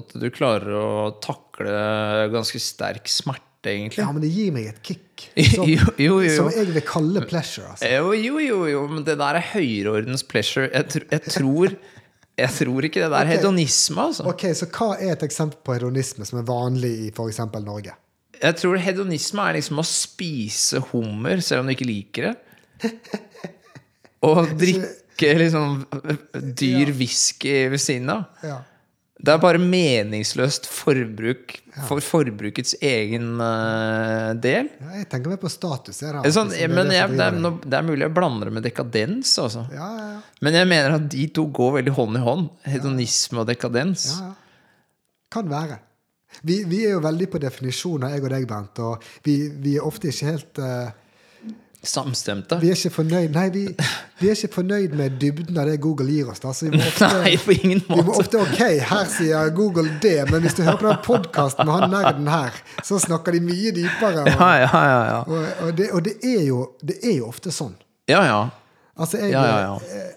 at du klarer å takle ganske sterk smerte, egentlig. Ja, men det gir meg et kick. Som, jo, jo, jo. som jeg vil kalle pleasure, altså. Jo, jo, jo, jo, men det der er høyreordens pleasure. Jeg, tr jeg, tror, jeg tror ikke det der er Ok. hedonisme, altså. Ok, Så hva er et eksempel på hedonisme som er vanlig i f.eks. Norge? Jeg tror hedonisme er liksom å spise hummer selv om du ikke liker det. Og drikke liksom dyr whisky ved siden av. Ja. Det er bare meningsløst forbruk for forbrukets egen uh, del. Ja, jeg tenker mer på status. Her, er, sånn, men jeg, det, er, det. er mulig jeg blander det med dekadens. Altså. Ja, ja. Men jeg mener at de to går veldig hånd i hånd. Hedonisme og dekadens. Kan være. Vi, vi er jo veldig på definisjoner, jeg og deg, Bent. Og vi, vi er ofte ikke helt eh, Samstemte. Vi er ikke fornøyd Nei, vi, vi er ikke fornøyd med dybden av det Google gir oss. Da. Så vi må ofte, Nei, på ingen måte. vi må ofte Ok, her sier Google det, men hvis du hører på den podkasten med han nerden her, så snakker de mye dypere. Og, Ja, ja, ja. ja. og, og, det, og det, er jo, det er jo ofte sånn. ja, ja. Altså, jeg.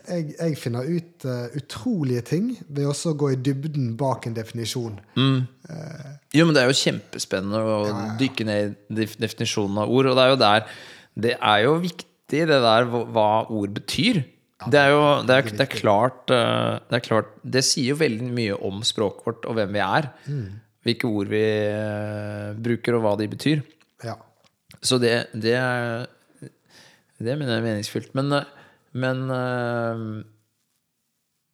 Jeg, jeg finner ut uh, utrolige ting ved også å gå i dybden bak en definisjon. Mm. Jo, men det er jo kjempespennende å dykke ned i definisjonen av ord. Og det er jo der Det er jo viktig, det der hva ord betyr. Det er jo det er, det er klart eh, Det er klart Det sier jo veldig mye om språket vårt og hvem vi er. Hvilke ord vi eh, bruker, og hva de betyr. Ja. Så det, det er Det mener jeg er meningsfylt. Men, eh, men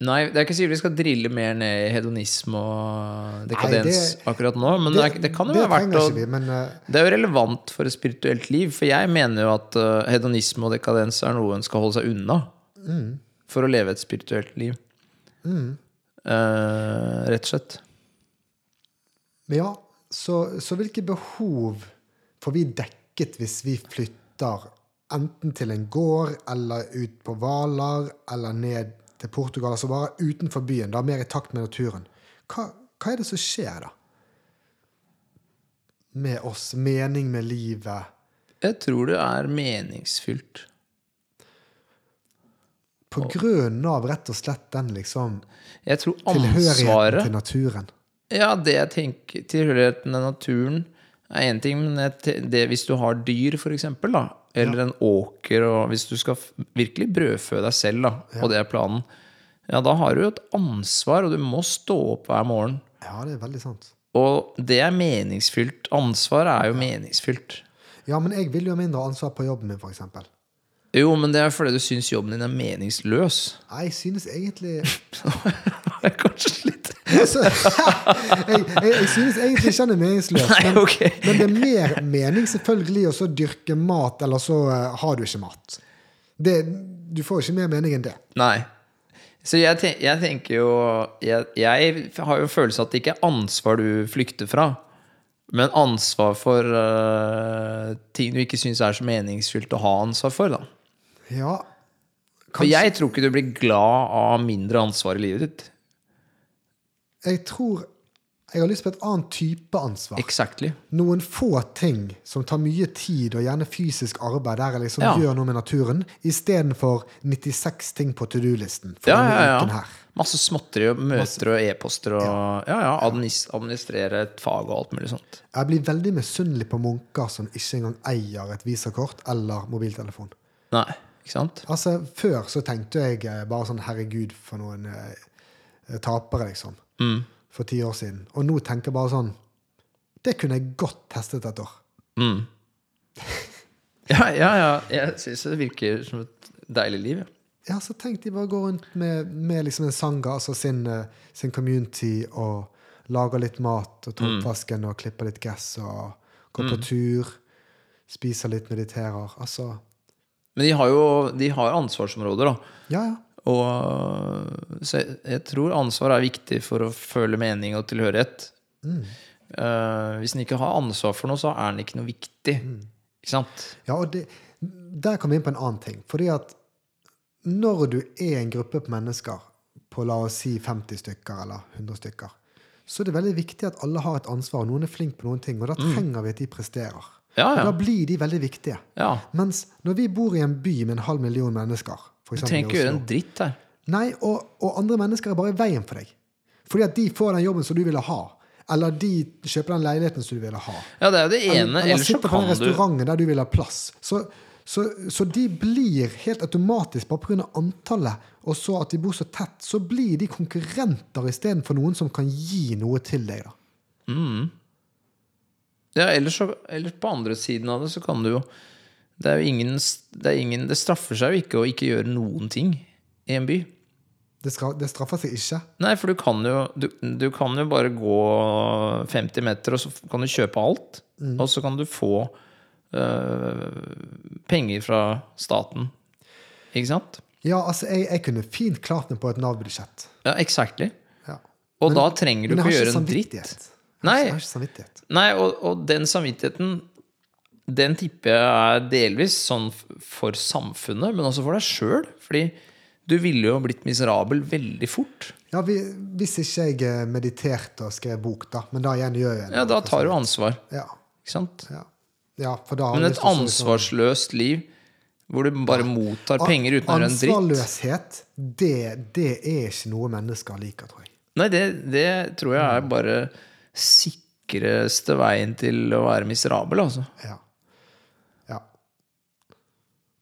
Nei, det er ikke sikkert vi skal drille mer ned i hedonisme og dekadens Nei, det- akkurat nå. Men det, det kan jo være verdt å vi, men uh, Det er jo relevant for et spirituelt liv. For jeg mener jo at uh, hedonisme og dekadens er noe en skal holde seg unna. For å leve et spirituelt liv. Eh, rett og slett. Ja, så, så hvilke behov får vi dekket hvis vi flytter enten til en gård eller ut på Hvaler eller ned til Portugal, altså bare utenfor byen, da mer i takt med naturen? Hva, hva er det som skjer da? Med oss, mening med livet. Jeg tror det er meningsfylt. På grunn av rett og slett den liksom tilhørigheten til naturen. Ja, det jeg tenker Tilhørigheten til naturen er én ting, men det, hvis du har dyr, for eksempel, da, eller en åker, og hvis du skal virkelig brødfø deg selv, da, og det er planen, ja, da har du jo et ansvar, og du må stå opp hver morgen. Ja, det er veldig sant. Og det er meningsfylt. Ansvar er jo meningsfylt. Ja, men jeg vil jo ha mindre ansvar på jobben min, eksempel. Jo, men det er fordi du syns jobben din er meningsløs. Nei, jeg synes egentlig Kanskje litt altså, jeg, jeg, jeg synes egentlig ikke den er meningsløs. Men, okay. men det er mer mening selvfølgelig å så dyrke mat, eller så uh, har du ikke mat. Det, du får ikke mer mening enn det. Nei. Så jeg, ten jeg tenker jo jeg, jeg har jo følelse at det ikke er ansvar du flykter fra, men ansvar for uh, ting du ikke syns er så meningsfylt å ha ansvar for. da Ja, For jeg tror ikke du blir glad av mindre ansvar i livet ditt. Jeg tror jeg har lyst på et annet type ansvar. Exactly. Noen få ting som tar mye tid, og gjerne fysisk arbeid, der jeg liksom Ja. gjør noe med naturen, istedenfor 96 ting på to do-listen Ja, ja, ja. Masse småtteri og møter og e-poster og ja, ja, administ administrere et fag og alt mulig sånt. Jeg blir veldig misunnelig på munker som ikke engang eier et visakort eller mobiltelefon. Nei, ikke sant? Altså, Før så tenkte jeg eh, bare sånn Herregud, for noen eh, tapere, liksom. Mm. For ti år siden. Og nå tenker jeg bare sånn Det kunne jeg godt testet et år. Mm. Ja, ja, ja. Jeg syns det virker som et deilig liv. Ja. Ja, så tenk de bare går rundt med, med liksom en sanga, altså sin, eh, sin community, og lager litt mat, og tar Mm. og klipper litt gress, og går på tur, spiser litt, mediterer. Altså Men de har jo de har ansvarsområder, da. Ja, ja. Og så jeg, jeg tror ansvar er viktig for å føle mening og tilhørighet. Eh, hvis en ikke har ansvar for noe, så er en ikke noe viktig. Ikke sant? Ja, og det, der kommer vi inn på en annen ting. Fordi at når du er en gruppe på mennesker på la oss si 50 stykker eller 100 stykker, så er det veldig viktig at alle har et ansvar. og Noen er flink på noen ting, og da trenger vi at de presterer. Ja, Og da blir de veldig viktige. ja. Mens når vi bor i en by med en halv million mennesker for Du trenger ikke gjøre en dritt der. Nei, og, og andre mennesker er bare i veien for deg. Fordi at de får den jobben som du ville ha. Eller de kjøper den leiligheten som du ville ha. Ja, det er det ene. Eller, eller sitter på den restauranten der du vil ha plass. Så, så, så de blir helt automatisk, bare pga. antallet, og så at de bor så tett, så blir de konkurrenter istedenfor noen som kan gi noe til deg. da. Ja, ellers, så, ellers på andre siden av det så kan du jo Det ingen Det, ingen, det straffer seg jo ikke å ikke gjøre noen ting i en by. Det, skal, det straffer seg ikke. Nei, for du kan jo du, du kan jo bare gå 50 meter, og så kan du kjøpe alt. Og så kan du få øh, penger fra staten. Ikke sant? Ja, altså, jeg, jeg kunne fint klart meg på et Nav-budsjett. Ja, exactly. Ja. Og da trenger du ikke å gjøre en dritt. Nei. Nei, og, og den samvittigheten Den tipper jeg er delvis sånn for samfunnet, men også for deg sjøl. Fordi du ville jo blitt miserabel veldig fort. Ja, vi, Hvis ikke jeg eh, mediterte og skrev bok, da. Men da igjen gjør jeg Ja, da tar du ansvar. Ja, Ikke sant? ja. ja for da Men et sånn- ansvarsløst liv hvor du bare mottar penger uten å gjøre en dritt Ansvarløshet, det, det er ikke noe mennesker liker, tror jeg. Nei, det, det tror jeg er bare sikreste veien til å være miserabel, altså. Ja. ja.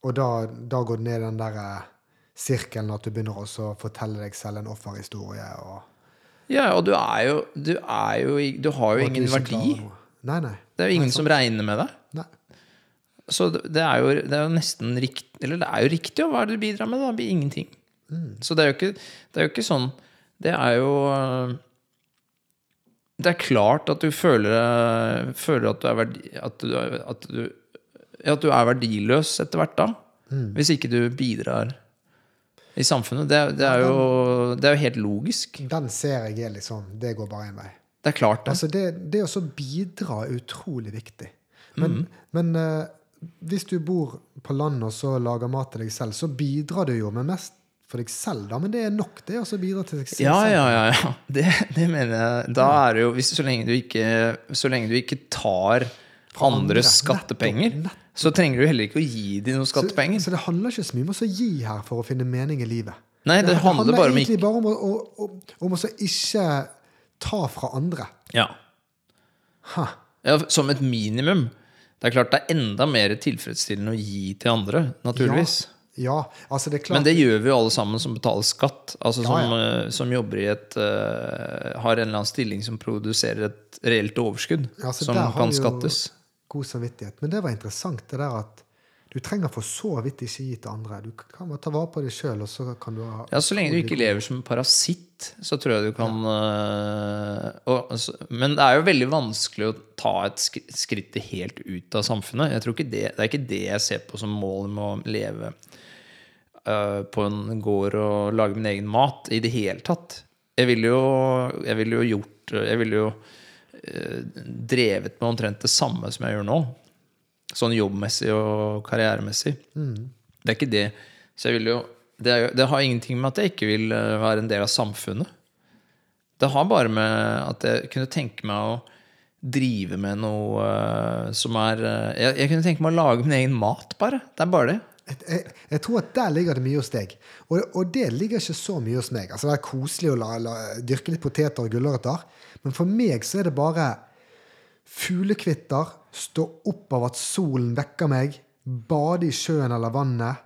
Og da, da går det ned i den der eh, sirkelen at du begynner også å fortelle deg selv en offerhistorie. Og, Ja, og du er jo Du, er jo, du har jo ingen verdi. Nei, nei. Det er jo ingen som regner med deg. nei. Så det er jo, det er jo nesten riktig Eller det er jo riktig, og hva er det du bidrar med? da? Det blir ingenting. Så det er, ikke, det er jo ikke sånn Det er jo Det er klart at du føler, føler at du er verdi, at du, at du, at du er verdiløs etter hvert da. Hvis ikke du bidrar i samfunnet. Det, det, er jo, det er jo helt logisk. Den ser jeg er liksom Det går bare én vei. Det er klart, det. Altså det, det å så bidra er utrolig viktig. Men, Mm. men uh, hvis du bor på landet og så lager mat til deg selv, så bidrar du jo med mest for deg selv, da. Men det er nok, det å bidra til deg selv. Ja, ja, ja. ja. Det, det mener jeg. Da er det jo hvis, så, lenge du ikke, så lenge du ikke tar andres andre. skattepenger nettopp, Nettopp, så trenger du heller ikke å gi dem noen skattepenger. Så, så det handler ikke så mye om å gi her for å finne mening i livet. Nei, det handler bare om egentlig bare om å, å, å, om ikke ta fra andre. ja. Ha. ja, Som et minimum. Det er klart det er enda mer tilfredsstillende å gi til andre, naturligvis. Ja, altså det er klart Men det gjør vi jo alle sammen som betaler skatt. Altså Ja, som, eh, som jobber i et uh, Har en eller annen stilling som produserer et reelt overskudd. Ja, som kan skattes. jo. God samvittighet. Men det var interessant, det der at du trenger for så vidt ikke gi til andre. Du kan bare ta vare på deg sjøl, så kan du ha Ja, Så lenge du ikke lever som parasitt, så tror jeg du kan øh, og, altså, Men det er jo veldig vanskelig å ta et skritt helt ut av samfunnet. Jeg tror ikke det, det er ikke det jeg ser på som målet med å leve uh, på en gård og lage min egen mat i det hele tatt. Jeg ville jo, jeg ville jo gjort Jeg ville jo drevet med omtrent det samme som jeg gjør nå. Sånn jobbmessig og karrieremessig. Det er ikke det. Så jeg vil jo det, er, det har ingenting med at jeg ikke vil eh, være en del av samfunnet. Det har bare med at jeg kunne tenke meg å drive med noe uh, som er uh, jeg, jeg kunne tenke meg å lage min egen mat, bare. Det er bare det. Jeg, jeg, jeg tror at der ligger det mye hos deg. Og, og det ligger ikke så mye hos meg. Altså Det er koselig å la, la, dyrke litt poteter og gulrøtter. Men for meg så er det bare fuglekvitter, stå opp av at solen vekker meg, bade i sjøen eller vannet,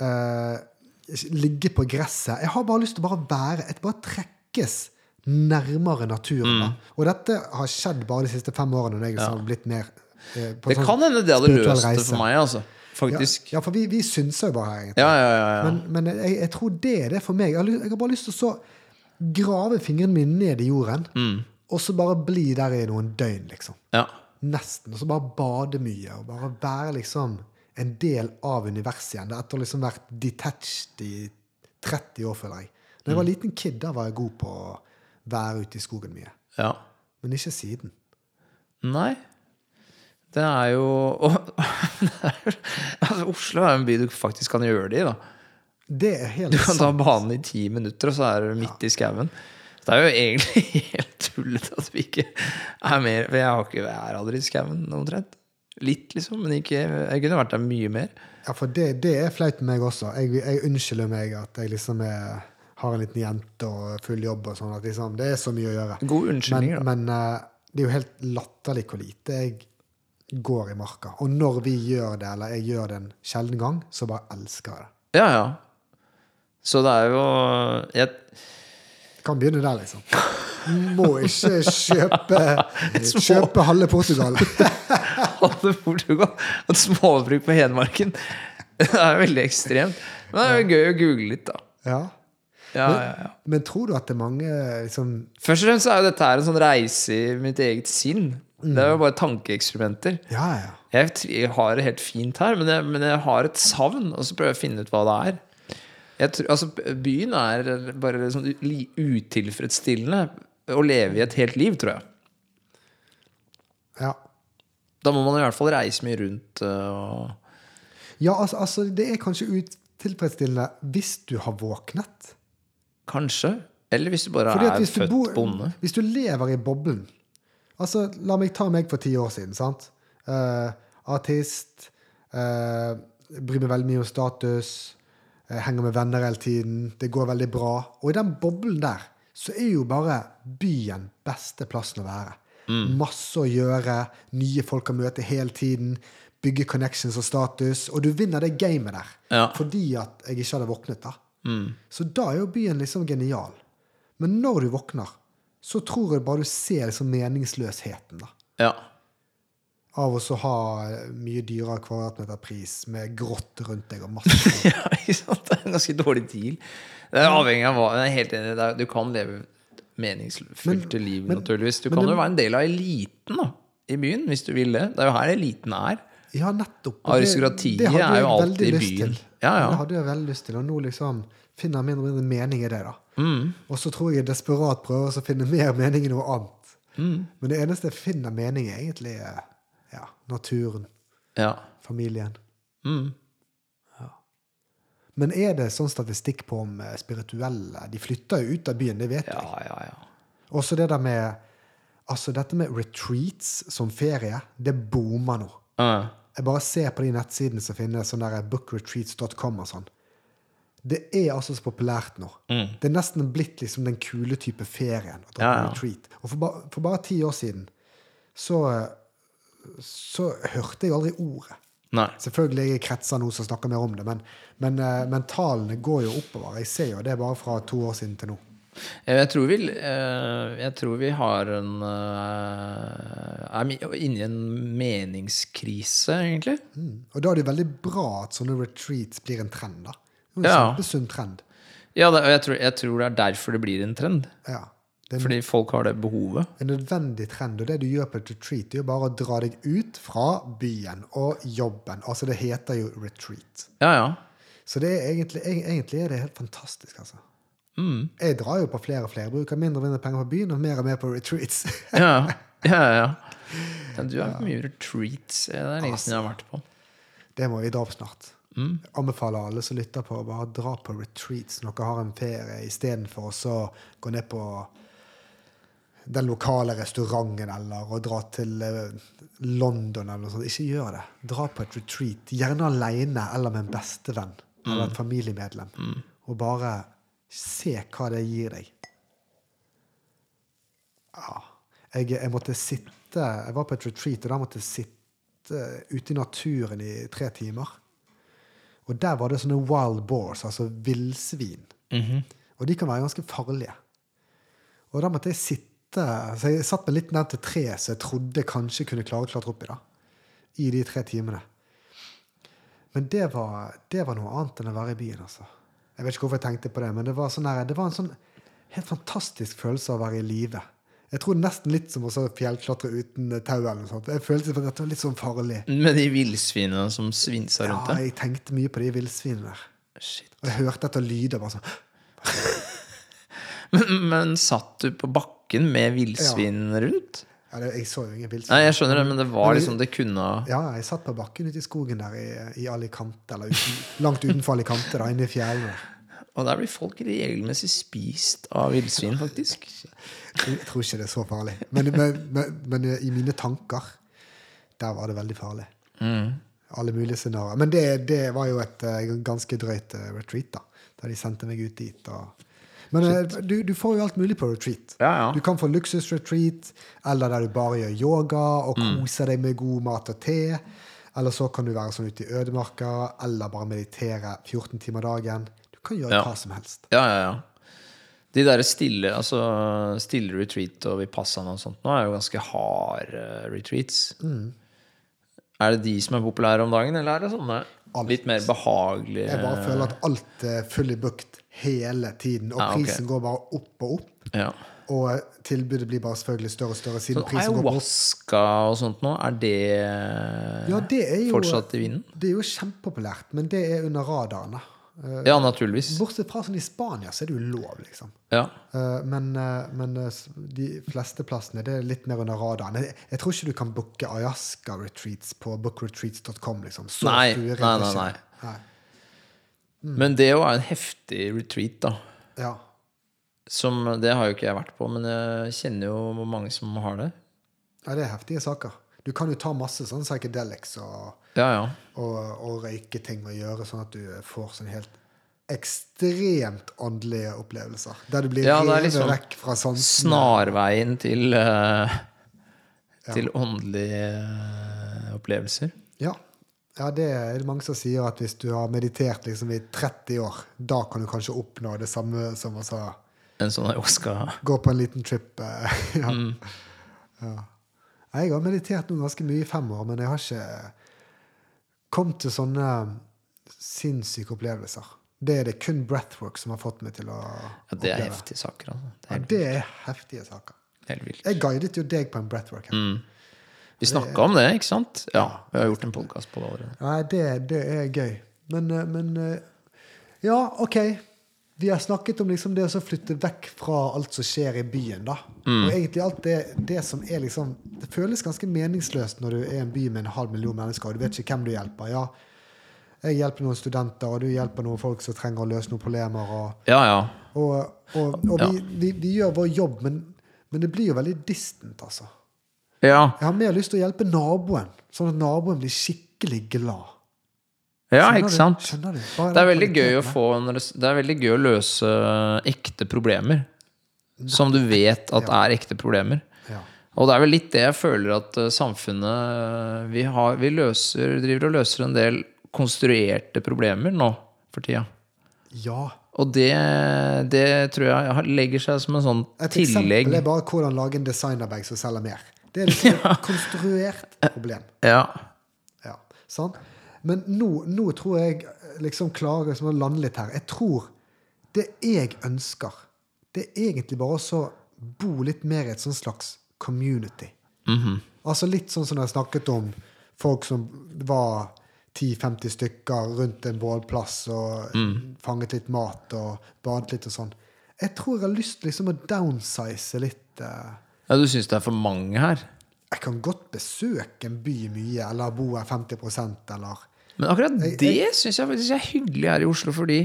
eh, ligge på gresset. Jeg har bare lyst til å bare være Jeg Bare trekkes nærmere naturen. Mm. Og dette har skjedd bare de siste fem årene. når jeg har blitt mer eh, på Det sånn kan hende det hadde løst det for meg, altså. Faktisk. Ja, ja for vi, vi synser jo bare her, egentlig. Ja, ja, ja. ja. Men, men jeg, jeg tror det er det for meg. Jeg har, jeg har bare lyst til å så grave fingrene mine ned i jorden, Mm. Og så bare bli der i noen døgn, liksom. ja. Nesten. Og så bare bade mye, og bare være liksom en del av universet igjen. Er Etter å liksom vært detached i 30 år, føler jeg. Da jeg var Mm. liten kid, da var jeg god på å være ute i skogen mye. ja. Men ikke siden. Nei. Det er jo altså, Oslo er en by du faktisk kan gjøre det i. da Det er helt sant. Du kan ta banen i ti minutter, og så er du midt i skauen. Det er jo egentlig helt tullete at vi ikke er mer For jeg har ikke jeg er aldri i skauen, omtrent. Litt, liksom, men ikke Jeg kunne vært der mye mer. Ja, for det, det er flaut med meg også. Jeg, jeg unnskylder meg at jeg liksom er, har en liten jente og full jobb og sånn. At liksom, det er så mye å gjøre. God unnskyldning, da. men eh, det er jo helt latterlig hvor lite jeg går i marka. Og når vi gjør det, eller jeg gjør det en sjelden gang, så bare elsker jeg det. Ja, ja. Så det er jo jeg, Kan begynne der, liksom. Må ikke kjøpe, kjøpe halve Portugal. halve Portugal et småbruk på Hedmarken. Det er veldig ekstremt. Men det er jo gøy å google litt, da. Ja. Ja, ja, ja. Men tror du at det er mange liksom Først og fremst så er jo dette her en sånn reise i mitt eget sinn. Det er jo bare tankeeksperimenter. Ja, ja. Jeg, jeg har det helt fint her, men jeg, men jeg har et savn, og så prøver jeg å finne ut hva det er. Tror, altså, byen er bare sånn utilfredsstillende å leve i et helt liv, tror jeg. Ja. Da må man i hvert fall reise mye rundt. eh, Og... Ja, altså, altså, det er kanskje utilfredsstillende hvis du har våknet. Kanskje. Eller hvis du bare er du, født bor, bonde. hvis du lever i boblen Altså, La meg ta meg for ti år siden. sant? Uh, artist. Uh, bryr meg veldig mye om status. Eh, henger med venner hele tiden. Det går veldig bra. Og i den boblen der så er jo bare byen beste plassen å være. Masse å gjøre. Nye folk å møte hele tiden. Bygge connections og status. Og du vinner det gamet der. Ja. Fordi at jeg ikke hadde våknet. da. Så da er jo byen liksom genial. Men når du våkner, så tror jeg bare du ser liksom meningsløsheten. da. Ja. Av å ha mye dyrere kvadratmeterpris med grått rundt deg og masse ja, ikke sant? Det er en ganske dårlig deal. Det er avhengig av hva Jeg er helt enig. Er- Du kan leve meningsfylte liv, men- naturligvis. Du kan det- jo være en del av eliten da, i byen, hvis du vil det. Det er jo her eliten er. Ja, nettopp. Aristokratiet det- det er jo alltid i byen. Ja, ja. Det hadde jeg veldig lyst til, og nå liksom finner jeg mindre og mindre mening i det. da. Mm. Og så tror jeg jeg desperat prøver å finne mer mening i noe annet. Mm. Men det eneste jeg finner mening i, er egentlig eh, ja, naturen, Ja. familien. Mm. Men er det sånn statistikk på om eh, spirituelle De flytter jo ut av byen, det vet jeg. ja, ja, ja. Også det der med Altså dette med retreats som ferie, det boomer nå. Ja. Jeg bare ser på de nettsidene som finnes, sånn der bookretreats.com og sånn. Det er altså så populært nå. Det er nesten blitt liksom den kule type ferien. Å dra Ja, på ja. retreat. Og for, ba, for bare ti år siden så, så hørte jeg aldri ordet. Nei. Selvfølgelig er kretser nå som snakker mer om det, men, men, eh, men tallene går jo oppover. Jeg ser jo det bare fra to år siden til nå. Eh, Jeg tror vi, eh, jeg tror vi har en Er inne i en meningskrise, egentlig. Mm. Og da er det veldig bra at sånne retreats blir en trend. da. En Ja. Kjempesunn trend. Ja, det, og jeg tror, jeg tror det er derfor det blir en trend. Ja. Det er Fordi folk har det behovet. en nødvendig trend. Og det du gjør på et retreat, det er jo bare å dra deg ut fra byen og jobben. Altså, det heter jo retreat. Ja, ja. Så det er egentlig, egentlig er det helt fantastisk, altså. Mm. Jeg drar jo på flere og flere. Bruker mindre og mindre penger på byen og mer og mer på retreats. Ja, ja, ja. du er på mye retreats. Det er lenge siden jeg har vært på. Det må vi dra på snart. Jeg anbefaler alle som lytter på, å bare dra på retreats når dere har en ferie, istedenfor å gå ned på den lokale restauranten eller å dra til eh, London eller noe sånt. Ikke gjør det. Dra på et retreat, gjerne alene eller med en bestevenn eller et familiemedlem, og bare se hva det gir deg. Ja. Jeg, jeg måtte sitte Jeg var på et retreat, og da måtte jeg sitte ute i naturen i tre timer. Og der var det sånne wild boars, altså villsvin. Og de kan være ganske farlige. Og da måtte jeg sitte Så jeg satt meg litt ned til tre så jeg trodde jeg kanskje kunne klare å klatre opp i. da I de tre timene. Men det var, det var noe annet enn å være i byen. altså. Jeg vet ikke hvorfor jeg tenkte på det, men det var, sånn der, det var en sånn helt fantastisk følelse av å være i live. Jeg tror nesten litt som å fjellklatre uten tau. eller noe sånt. Jeg følte at dette var litt sånn farlig. Med de villsvinene som svinsa rundt deg. Ja, jeg tenkte mye på de villsvinene der. Shit. Og jeg hørte etter lyder bare sånn Men, men satt du på bakken med villsvin rundt? ja, det, Jeg så jo ingen Nei, jeg skjønner det, men det var liksom Det kunne Ja, jeg satt på bakken ute i skogen der i, i Alicante, eller uten, langt utenfor Alicante, da, inne i fjellene. Og der blir folk regelmessig spist av villsvin, faktisk. Jeg tror ikke det er så farlig. Men, men, men, men i mine tanker, der var det veldig farlig. Alle mulige scenarioer. Men det, det var jo et eh, ganske drøyt eh, retreat, da. Da de sendte meg ut dit. Og... Men eh, du, du får jo alt mulig på retreat. Ja, ja. Du kan få luksusretreat, eller der du bare gjør yoga og Mm. koser deg med god mat og te. Eller så kan du være sånn ute i ødemarka, eller bare meditere 14 timer dagen. Du kan gjøre Ja. hva som helst. Ja, ja, ja. De der stille, altså stille retreat og Vipassana og sånt nå er jo ganske harde retreats. Mm. Er det de som er populære om dagen, eller er det sånne Alt. litt mer behagelig Jeg bare føler at alt er fully booked hele tiden, og Ja, ok. prisen går bare opp og opp. ja. Og tilbudet blir bare selvfølgelig større og større siden Så prisen går opp. ayahuasca og sånt nå, er det, Ja, det er jo, fortsatt i vinden? Det er jo kjempepopulært, men det er under radaren. Eh, Ja, naturligvis. Bortsett fra sånn i Spania, så er det jo lov, liksom. Ja. Eh, men eh, men de fleste plassene det er litt mer under radaren. Jeg, jeg tror ikke du kan booke ayahuasca-retreats på bookretreats.com. liksom. Så Nei, nei, nei, nei, nei. Mm. Men det jo er en heftig retreat, da. Ja. Som, det har jo ikke jeg vært på, men jeg kjenner jo mange som har det. ja, det er heftige saker. Du kan jo ta masse sånn psychedelics og, Ja, ja. og, og røyke ting og gjøre sånn at du får sånn helt ekstremt åndelige opplevelser. Der du blir Ja, revet liksom vekk fra sansene. Snarveien til, eh, til åndelige eh, opplevelser. Ja. ja, det er mange som sier at hvis du har meditert liksom i 30 år, da kan du kanskje oppnå det samme som å sånn gå på en liten trip. eh, ja. Mm. Ja. Jeg har meditert nå ganske mye i fem år, men jeg har ikke kommet til sånne sinnssyke opplevelser. Det er det kun breathwork som har fått meg til å ja, Det er oppleve. heftige saker. Altså. Det er ja, det er heftige saker. Jeg guidet jo deg på en breathwork. Mm. Vi snakka om det, ikke sant? Ja. Vi har gjort en podkast på det allerede. Nei, det, det er gøy. Men, eh, men eh, Ja, OK. Vi har snakket om liksom det å flytte vekk fra alt som skjer i byen. da. Og egentlig alt det, det som er liksom Det føles ganske meningsløst når du er i en by med en halv million mennesker, og du vet ikke hvem du hjelper. Ja, jeg hjelper noen studenter, og du hjelper noen folk som trenger å løse noen problemer. og Ja, ja. Og, og, og vi, vi, vi gjør vår jobb, men, men det blir jo veldig distant, altså. Ja, Jeg har mer lyst til å hjelpe naboen, sånn at naboen blir skikkelig glad. Ja Skjønner ikke sant? Du, du? Det er veldig gøy å få det, er veldig gøy å løse ekte problemer. Som du vet at er ekte problemer. Ja. Og det er vel litt det jeg føler at eh, samfunnet Vi, har, vi løser, driver og løser en del konstruerte problemer nå for tida. ja. Og det, det tror jeg legger seg som en sånn Et tillegg. eksempel er bare hvordan lage en designerbag som selger mer. Det er et et konstruert problem. Ja. Ja, sant? Men nå, nå tror jeg liksom klarer liksom å lande litt her. Jeg tror det jeg ønsker, det er egentlig bare å bo litt mer i et sånt slags community. Altså litt sånn som jeg snakket om folk som var 10-50 stykker rundt en bålplass og fanget litt mat og badet litt og sånn. Jeg tror jeg har lyst liksom å downsize litt. eh, ja, du syns det er for mange her? jeg kan godt besøke en by mye, eller bo her 50% eller Men akkurat det syns jeg faktisk er hyggelig her i Oslo, fordi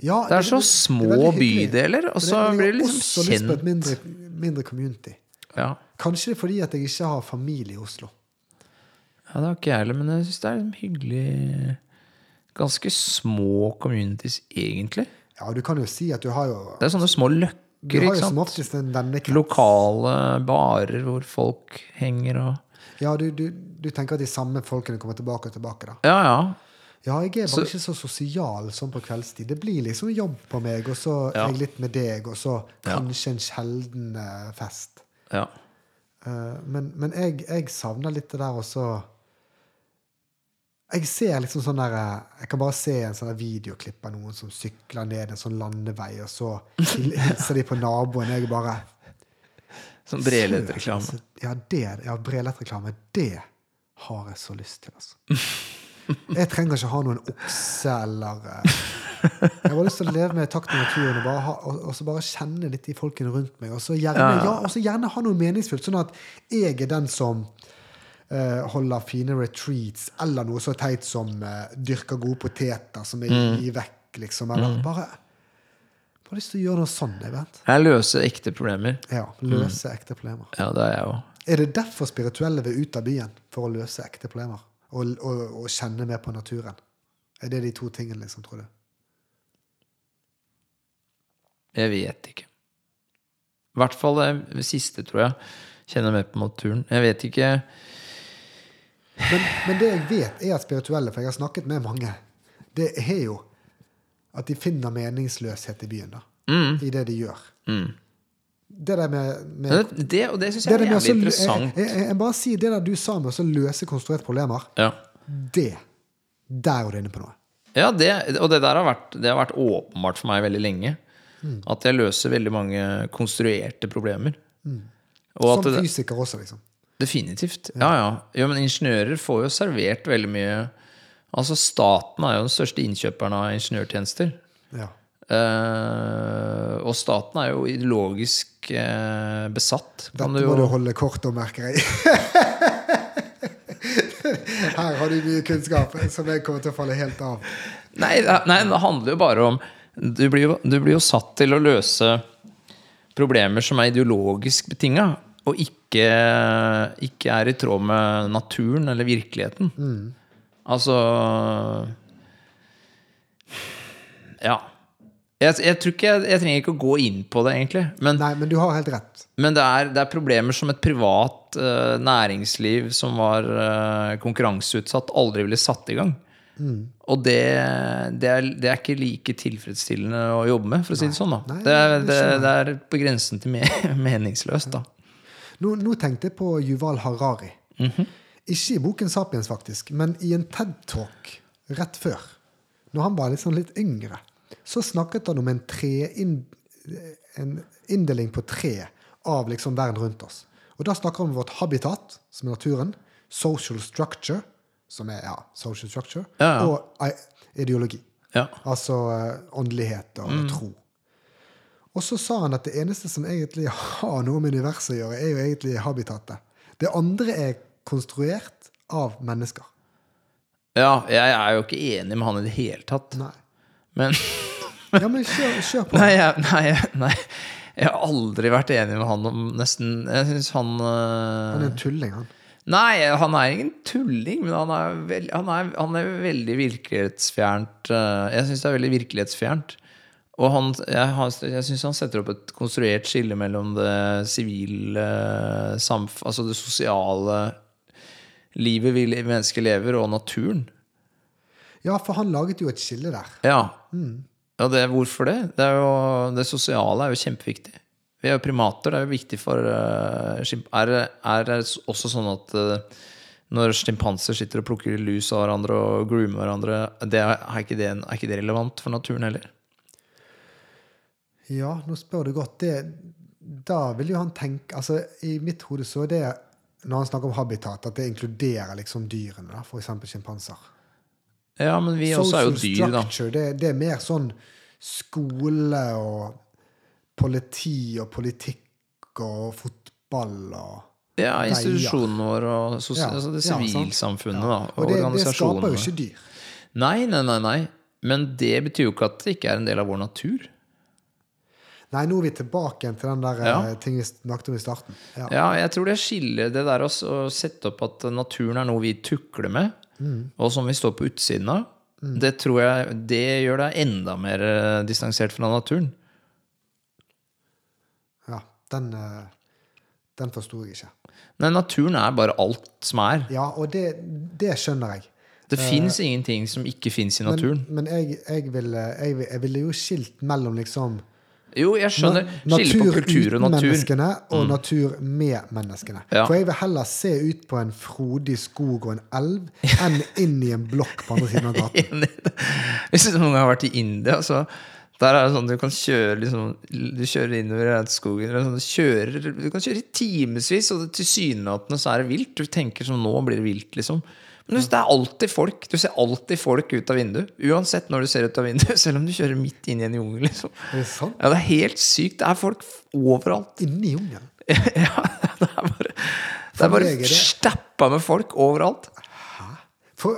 ja, Det er så små bydeler, og så det, det, blir jeg det har liksom også lyst på et mindre, mindre community. Ja. Kanskje det er fordi at jeg ikke har familie i Oslo. Ja, det har ikke jeg heller, men jeg syns det er liksom hyggelig Ganske små communities, egentlig. Ja, du kan jo si at du har jo Det er sånne små løkker, ikke sant? Lokale barer hvor folk henger og Ja, du, du, du tenker at de samme folkene kommer tilbake og tilbake, da. Ja, ja. Ja, jeg er bare Så- ikke så sosial sånn på kveldstid. Det blir liksom jobb på meg, og så Ja. jeg litt med deg, og så kanskje en sjelden eh, fest. ja. Uh, men men jeg, jeg savner litt det der også Jeg ser liksom sånn der eh, Jeg kan bare se en sånn videoklipp av noen som sykler ned en sånn landevei, og så hilser de på naboen. Jeg bare Sånn Brelettreklame. Ja, det, ja brelettreklame. Det har jeg så lyst til, altså. Jeg trenger ikke ha noen okse eller eh, Jeg har lyst til å leve med takt med naturen og, bare ha, og, og så bare kjenne litt de folkene rundt meg. Og så gjerne, Ja, og så gjerne ha noe meningsfullt, sånn at jeg er den som uh, holder fine retreats, eller noe så teit som uh, dyrker gode poteter som jeg Mm. gir vekk, liksom. Eller bare Bare lyst til å gjøre noe sånn. Jeg vet. Jeg løser ekte problemer. Ja, Løse ekte problemer. Ja, det er jeg også. Er det derfor spirituelle vil ut av byen? For å løse ekte problemer? Og, og, og kjenne mer på naturen? Er det de to tingene, liksom, tror du? Jeg vet ikke. I hvert fall det siste, tror jeg. Kjenner mer på naturen. Jeg vet ikke Men, men det jeg vet, er at spirituelle, for jeg har snakket med mange, det er jo at de finner meningsløshet i byen. da. I det de gjør. mm. Det der med, med det, det, Og det syns jeg det er jævlig interessant. Jeg, jeg, jeg bare sier det der du sa med å løse konstruerte problemer. Ja. Det Der er du inne på noe. Ja, det, og det der har vært, det har vært åpenbart for meg veldig lenge. Mm. At jeg løser veldig mange konstruerte problemer. At Som det, fysiker også, liksom. definitivt. Ja, ja. Jo, men ingeniører får jo servert veldig mye Altså, staten er jo den største innkjøperen av ingeniørtjenester. Ja. Uh, og staten er jo ideologisk uh, besatt. Dette må du holde kort om, merker jeg. Her har du mye kunnskap som jeg kommer til å falle helt av. nei, nei, det handler jo bare om du blir jo, du blir jo satt til å løse problemer som er ideologisk betinga, og ikke, ikke er i tråd med naturen eller virkeligheten. Altså Ja. Jeg, jeg tror ikke jeg, jeg trenger ikke å gå inn på det, egentlig. Men, Nei, men du har helt rett. men det, er, det er problemer som et privat uh, næringsliv som var uh, konkurranseutsatt, aldri ville satt i gang. Og det, det, er, det er ikke like tilfredsstillende å jobbe med, for å si det sånn. da Nei, Det er, det er på grensen til meningsløst, da. Nå, nå tenkte jeg på Yuval Harari. Mhm. Ikke i boken 'Sapiens', faktisk, men i en TED-talk rett før. Når han var sånn litt yngre, så snakket han om en, tre en inndeling på tre av liksom verden rundt oss. Og Da snakker han om vårt habitat, som er naturen, social structure, som er ja, social structure, Ja, ja. og ideologi. Ja. Altså eh, åndelighet og Mm. tro. Og så sa han at det eneste som egentlig har noe med universet å gjøre, er jo egentlig habitatet. Det andre er konstruert av mennesker. ja, jeg er jo ikke enig med han i det hele tatt. Nei. Men Ja, men kjør, kjør på. Nei, jeg, nei, nei, jeg har aldri vært enig med han om nesten Jeg syns han eh, Han er en tulling, han. Nei, han er ingen tulling, men han er, veld, han er, han er veldig virkelighetsfjernt. eh, Jeg syns det er veldig virkelighetsfjernt. Og han, jeg, har- jeg syns han setter opp et konstruert skille mellom det sivile samf... Altså det sosiale livet vi mennesker lever, og naturen. Ja, for han laget jo et skille der. Ja. ja det, hvorfor det? Det, er jo, det sosiale er jo kjempeviktig. Vi er jo primater. Det er jo viktig for uh, er, det- er det også sånn at uh, når sjimpanser sitter og plukker lus av hverandre og groomer hverandre, det er, er, ikke det, er ikke det relevant for naturen heller? Ja, nå spør du godt. Det, da vil jo han tenke altså I mitt hode så er det, når han snakker om habitat, at det inkluderer liksom dyrene, da, f.eks. sjimpanser. Ja, men vi også er jo dyr, da. det, det er mer sånn skole og politi og politikk og fotball og Ja, institusjonene institusjonen vår og sosi Ja, altså det ja, sivilsamfunnet, da. Og det, det skaper jo ikke dyr. Nei, nei, nei, nei. Men det betyr jo ikke at det ikke er en del av vår natur. Nei, nå er vi tilbake igjen til den der Ja. eh, ting vi snakket om i starten. Ja. Ja, jeg tror det skiller det der også, å sette opp at naturen er noe vi tukler med, og som vi står på utsiden av. Det tror jeg det gjør deg enda mer eh, distansert fra naturen. Ja, den, eh, den forsto jeg ikke. Nei, naturen er bare alt som er. Ja, og det, det skjønner jeg. Det fins ingenting som ikke fins i naturen. Men, men jeg, jeg, ville, jeg, jeg ville jo skilt mellom liksom Jo, jeg skjønner. Skille på kultur og uten natur. Mm. menneskene og natur med menneskene. Ja. For jeg vil heller se ut på en frodig skog og en elv enn inn i en blokk på andre siden av gaten. Hvis du noen gang har vært i India, så der er det sånn du kan kjøre liksom, Du kjører innover skogen. Sånn, du, kjører, du kan kjøre i timevis, og tilsynelatende så er det vilt. Du tenker som Nå blir det vilt, liksom. Men det er alltid folk. Du ser alltid folk ut av vinduet. Uansett når du ser ut av vinduet. Selv om du kjører midt inn i en jungel. Liksom. Er det sant? Ja, det er helt sykt. Det er folk overalt. Inni jungelen. ja, det er bare Det er bare er stappa med folk overalt. For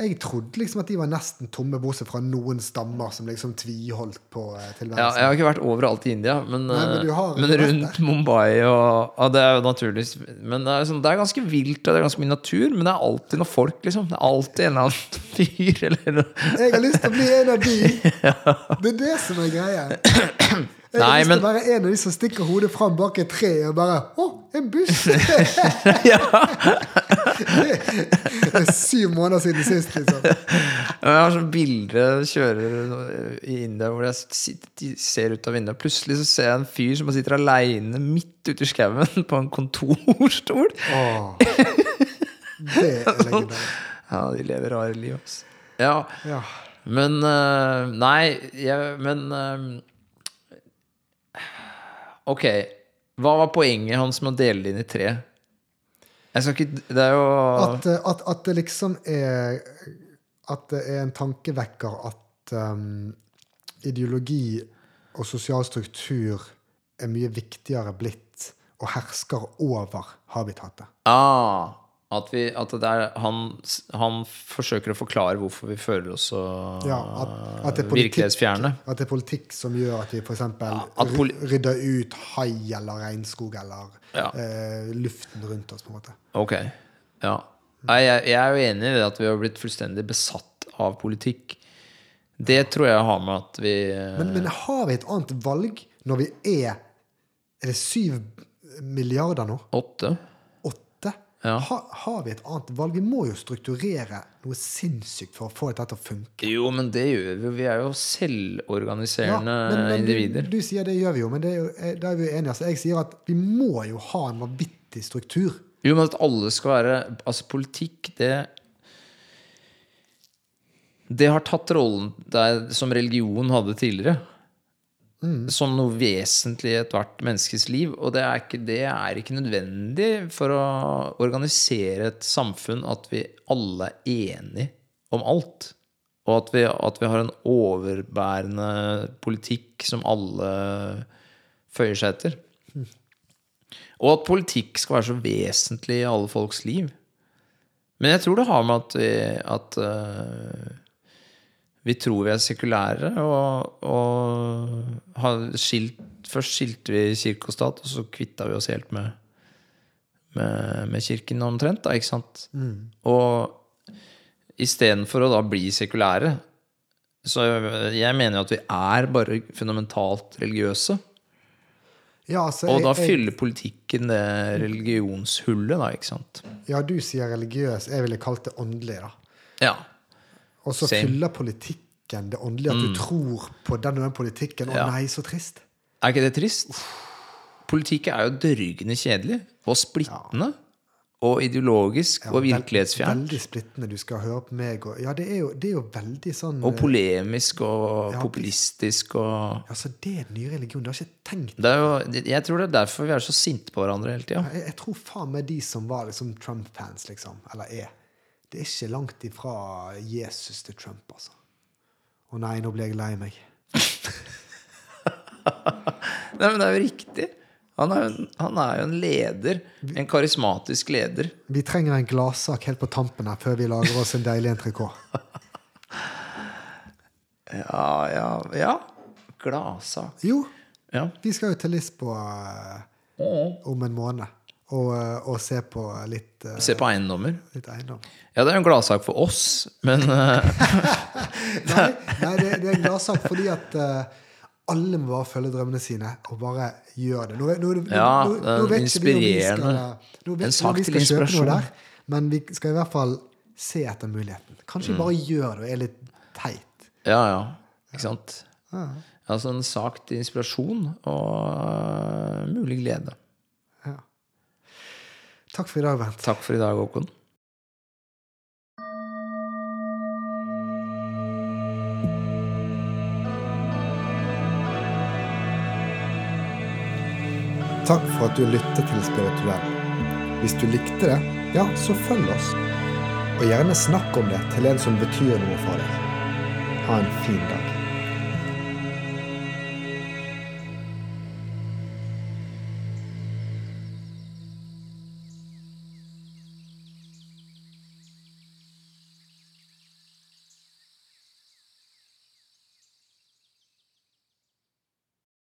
jeg trodde liksom at de var nesten tomme, bortsett fra noen stammer som liksom tviholdt på tilværelsen. Ja, jeg har ikke vært overalt i India, men, Nei, men eh, men rundt Mumbai og ja, Det er jo naturlig. Men det er, sånn, det er ganske vilt, og det er ganske mye natur, men det er alltid noen folk, liksom. Det er alltid en eller annen fyr eller noe. Jeg har lyst til å bli en av de! Det er det som er greia. Jeg Nei, men- være en av de som stikker hodet fram bak et tre og bare Å, en buss! Det er syv måneder siden sist, liksom. Jeg har sånn bilde kjører i India hvor jeg sitter, ser ut av vinduet. Plutselig så ser jeg en fyr som sitter aleine midt ute i skauen på en kontorstol. Åh, det er legendarisk. Ja, de lever rare liv, altså. Ja, Ja. Men eh, Nei, jeg, men eh, Ok, hva var poenget hans med å dele det inn i tre? Jeg skal ikke Det er jo At, eh, at, at det liksom er at det er en tankevekker at um, ideologi og sosial struktur er mye viktigere blitt og hersker over habitatet. Ah, at, vi, at det er, han, han forsøker å forklare hvorfor vi føler oss så Ja, at, at, det politikk, virkelighetsfjerne. at det er politikk som gjør at vi f.eks. Ja, rydder ut hai eller regnskog eller Ja. eh, luften rundt oss, på en måte. Ok, ja. Jeg, jeg er jo enig i det at vi har blitt fullstendig besatt av politikk. Det tror jeg har med at vi eh, Men, men har vi et annet valg når vi er Er det syv milliarder nå? Åtte? Ja. Ha, har vi et annet valg? Vi må jo strukturere noe sinnssykt for å få dette til å funke. Jo, men det gjør vi. Vi er jo selvorganiserende individer. Du, du sier det gjør vi jo, men det er jo, eh, da er vi jo enige. Altså, jeg sier at vi må jo ha en vanvittig struktur. Jo, men at alle skal være Altså, politikk, det Det har tatt rollen der som religion hadde tidligere. Som noe vesentlig i ethvert menneskes liv. Og det er, ikke, det er ikke nødvendig for å organisere et samfunn at vi alle er enige om alt. Og at vi, at vi har en overbærende politikk som alle føyer seg etter. Og at politikk skal være så vesentlig i alle folks liv. Men jeg tror det har med at vi, at, øh, vi tror vi er sekulære, og, og har skilt, først skilte vi kirke og stat, og så kvitta vi oss helt med, med, med kirken omtrent. Da, ikke sant? Og istedenfor å da bli sekulære Så jeg mener jo at vi er bare fundamentalt religiøse. Ja, altså, Og da jeg- jeg- fyller politikken det religionshullet, da, ikke sant? Ja, du sier religiøs. Jeg ville kalt det åndelig, da. Ja. Og så Same. Mm. fyller politikken det åndelige. At du tror på den og den politikken. Å Ja. nei, så trist. Er ikke det trist? Politikk er jo dørgende kjedelig og splittende. Og ideologisk og Vel-. Veldig splittende. Du skal høre på meg og Ja, det er jo, det er jo veldig sånn Og polemisk og Ja, populistisk og Altså, det er den nye religionen. Det har jeg ikke tenkt det er jo, Jeg tror det er derfor vi er så sinte på hverandre hele tida. jeg, jeg tror faen meg de som var liksom Trump-fans, liksom, eller er Det er ikke langt ifra Jesus til Trump, altså. Å nei, nå ble jeg lei meg. Nei, men det er jo riktig. Han er, jo han er jo en leder. En karismatisk leder. Vi trenger en gladsak helt på tampen her før vi lager oss en deilig entrecôte. Ja, ja, ja. Gladsak. Jo, Ja. vi skal jo til Lisboa uh, om en måned og, eh, og se på litt, eh, Se på eiendommer. litt eiendom. Ja, det er jo en gladsak for oss, men eh, Nei, nei det, det er en gladsak fordi at alle må bare følge drømmene sine og bare gjøre det. Nå, nå, nå, Ja, nå, vet ikke vi skal, inspirerende. nå vet En sak til inspirasjon. der, men vi skal i hvert fall se etter muligheten. Kanskje Mm. bare gjør det og er litt teit. Ja, ja. Ikke sant? Altså en sak til inspirasjon og mulig glede. Takk for i dag, Bent. Takk for i dag, Håkon. Takk for at du lyttet til Spirituell. Hvis du likte det, ja, så følg oss. Og gjerne snakk om det til en som betyr noe for deg. Ha en fin dag.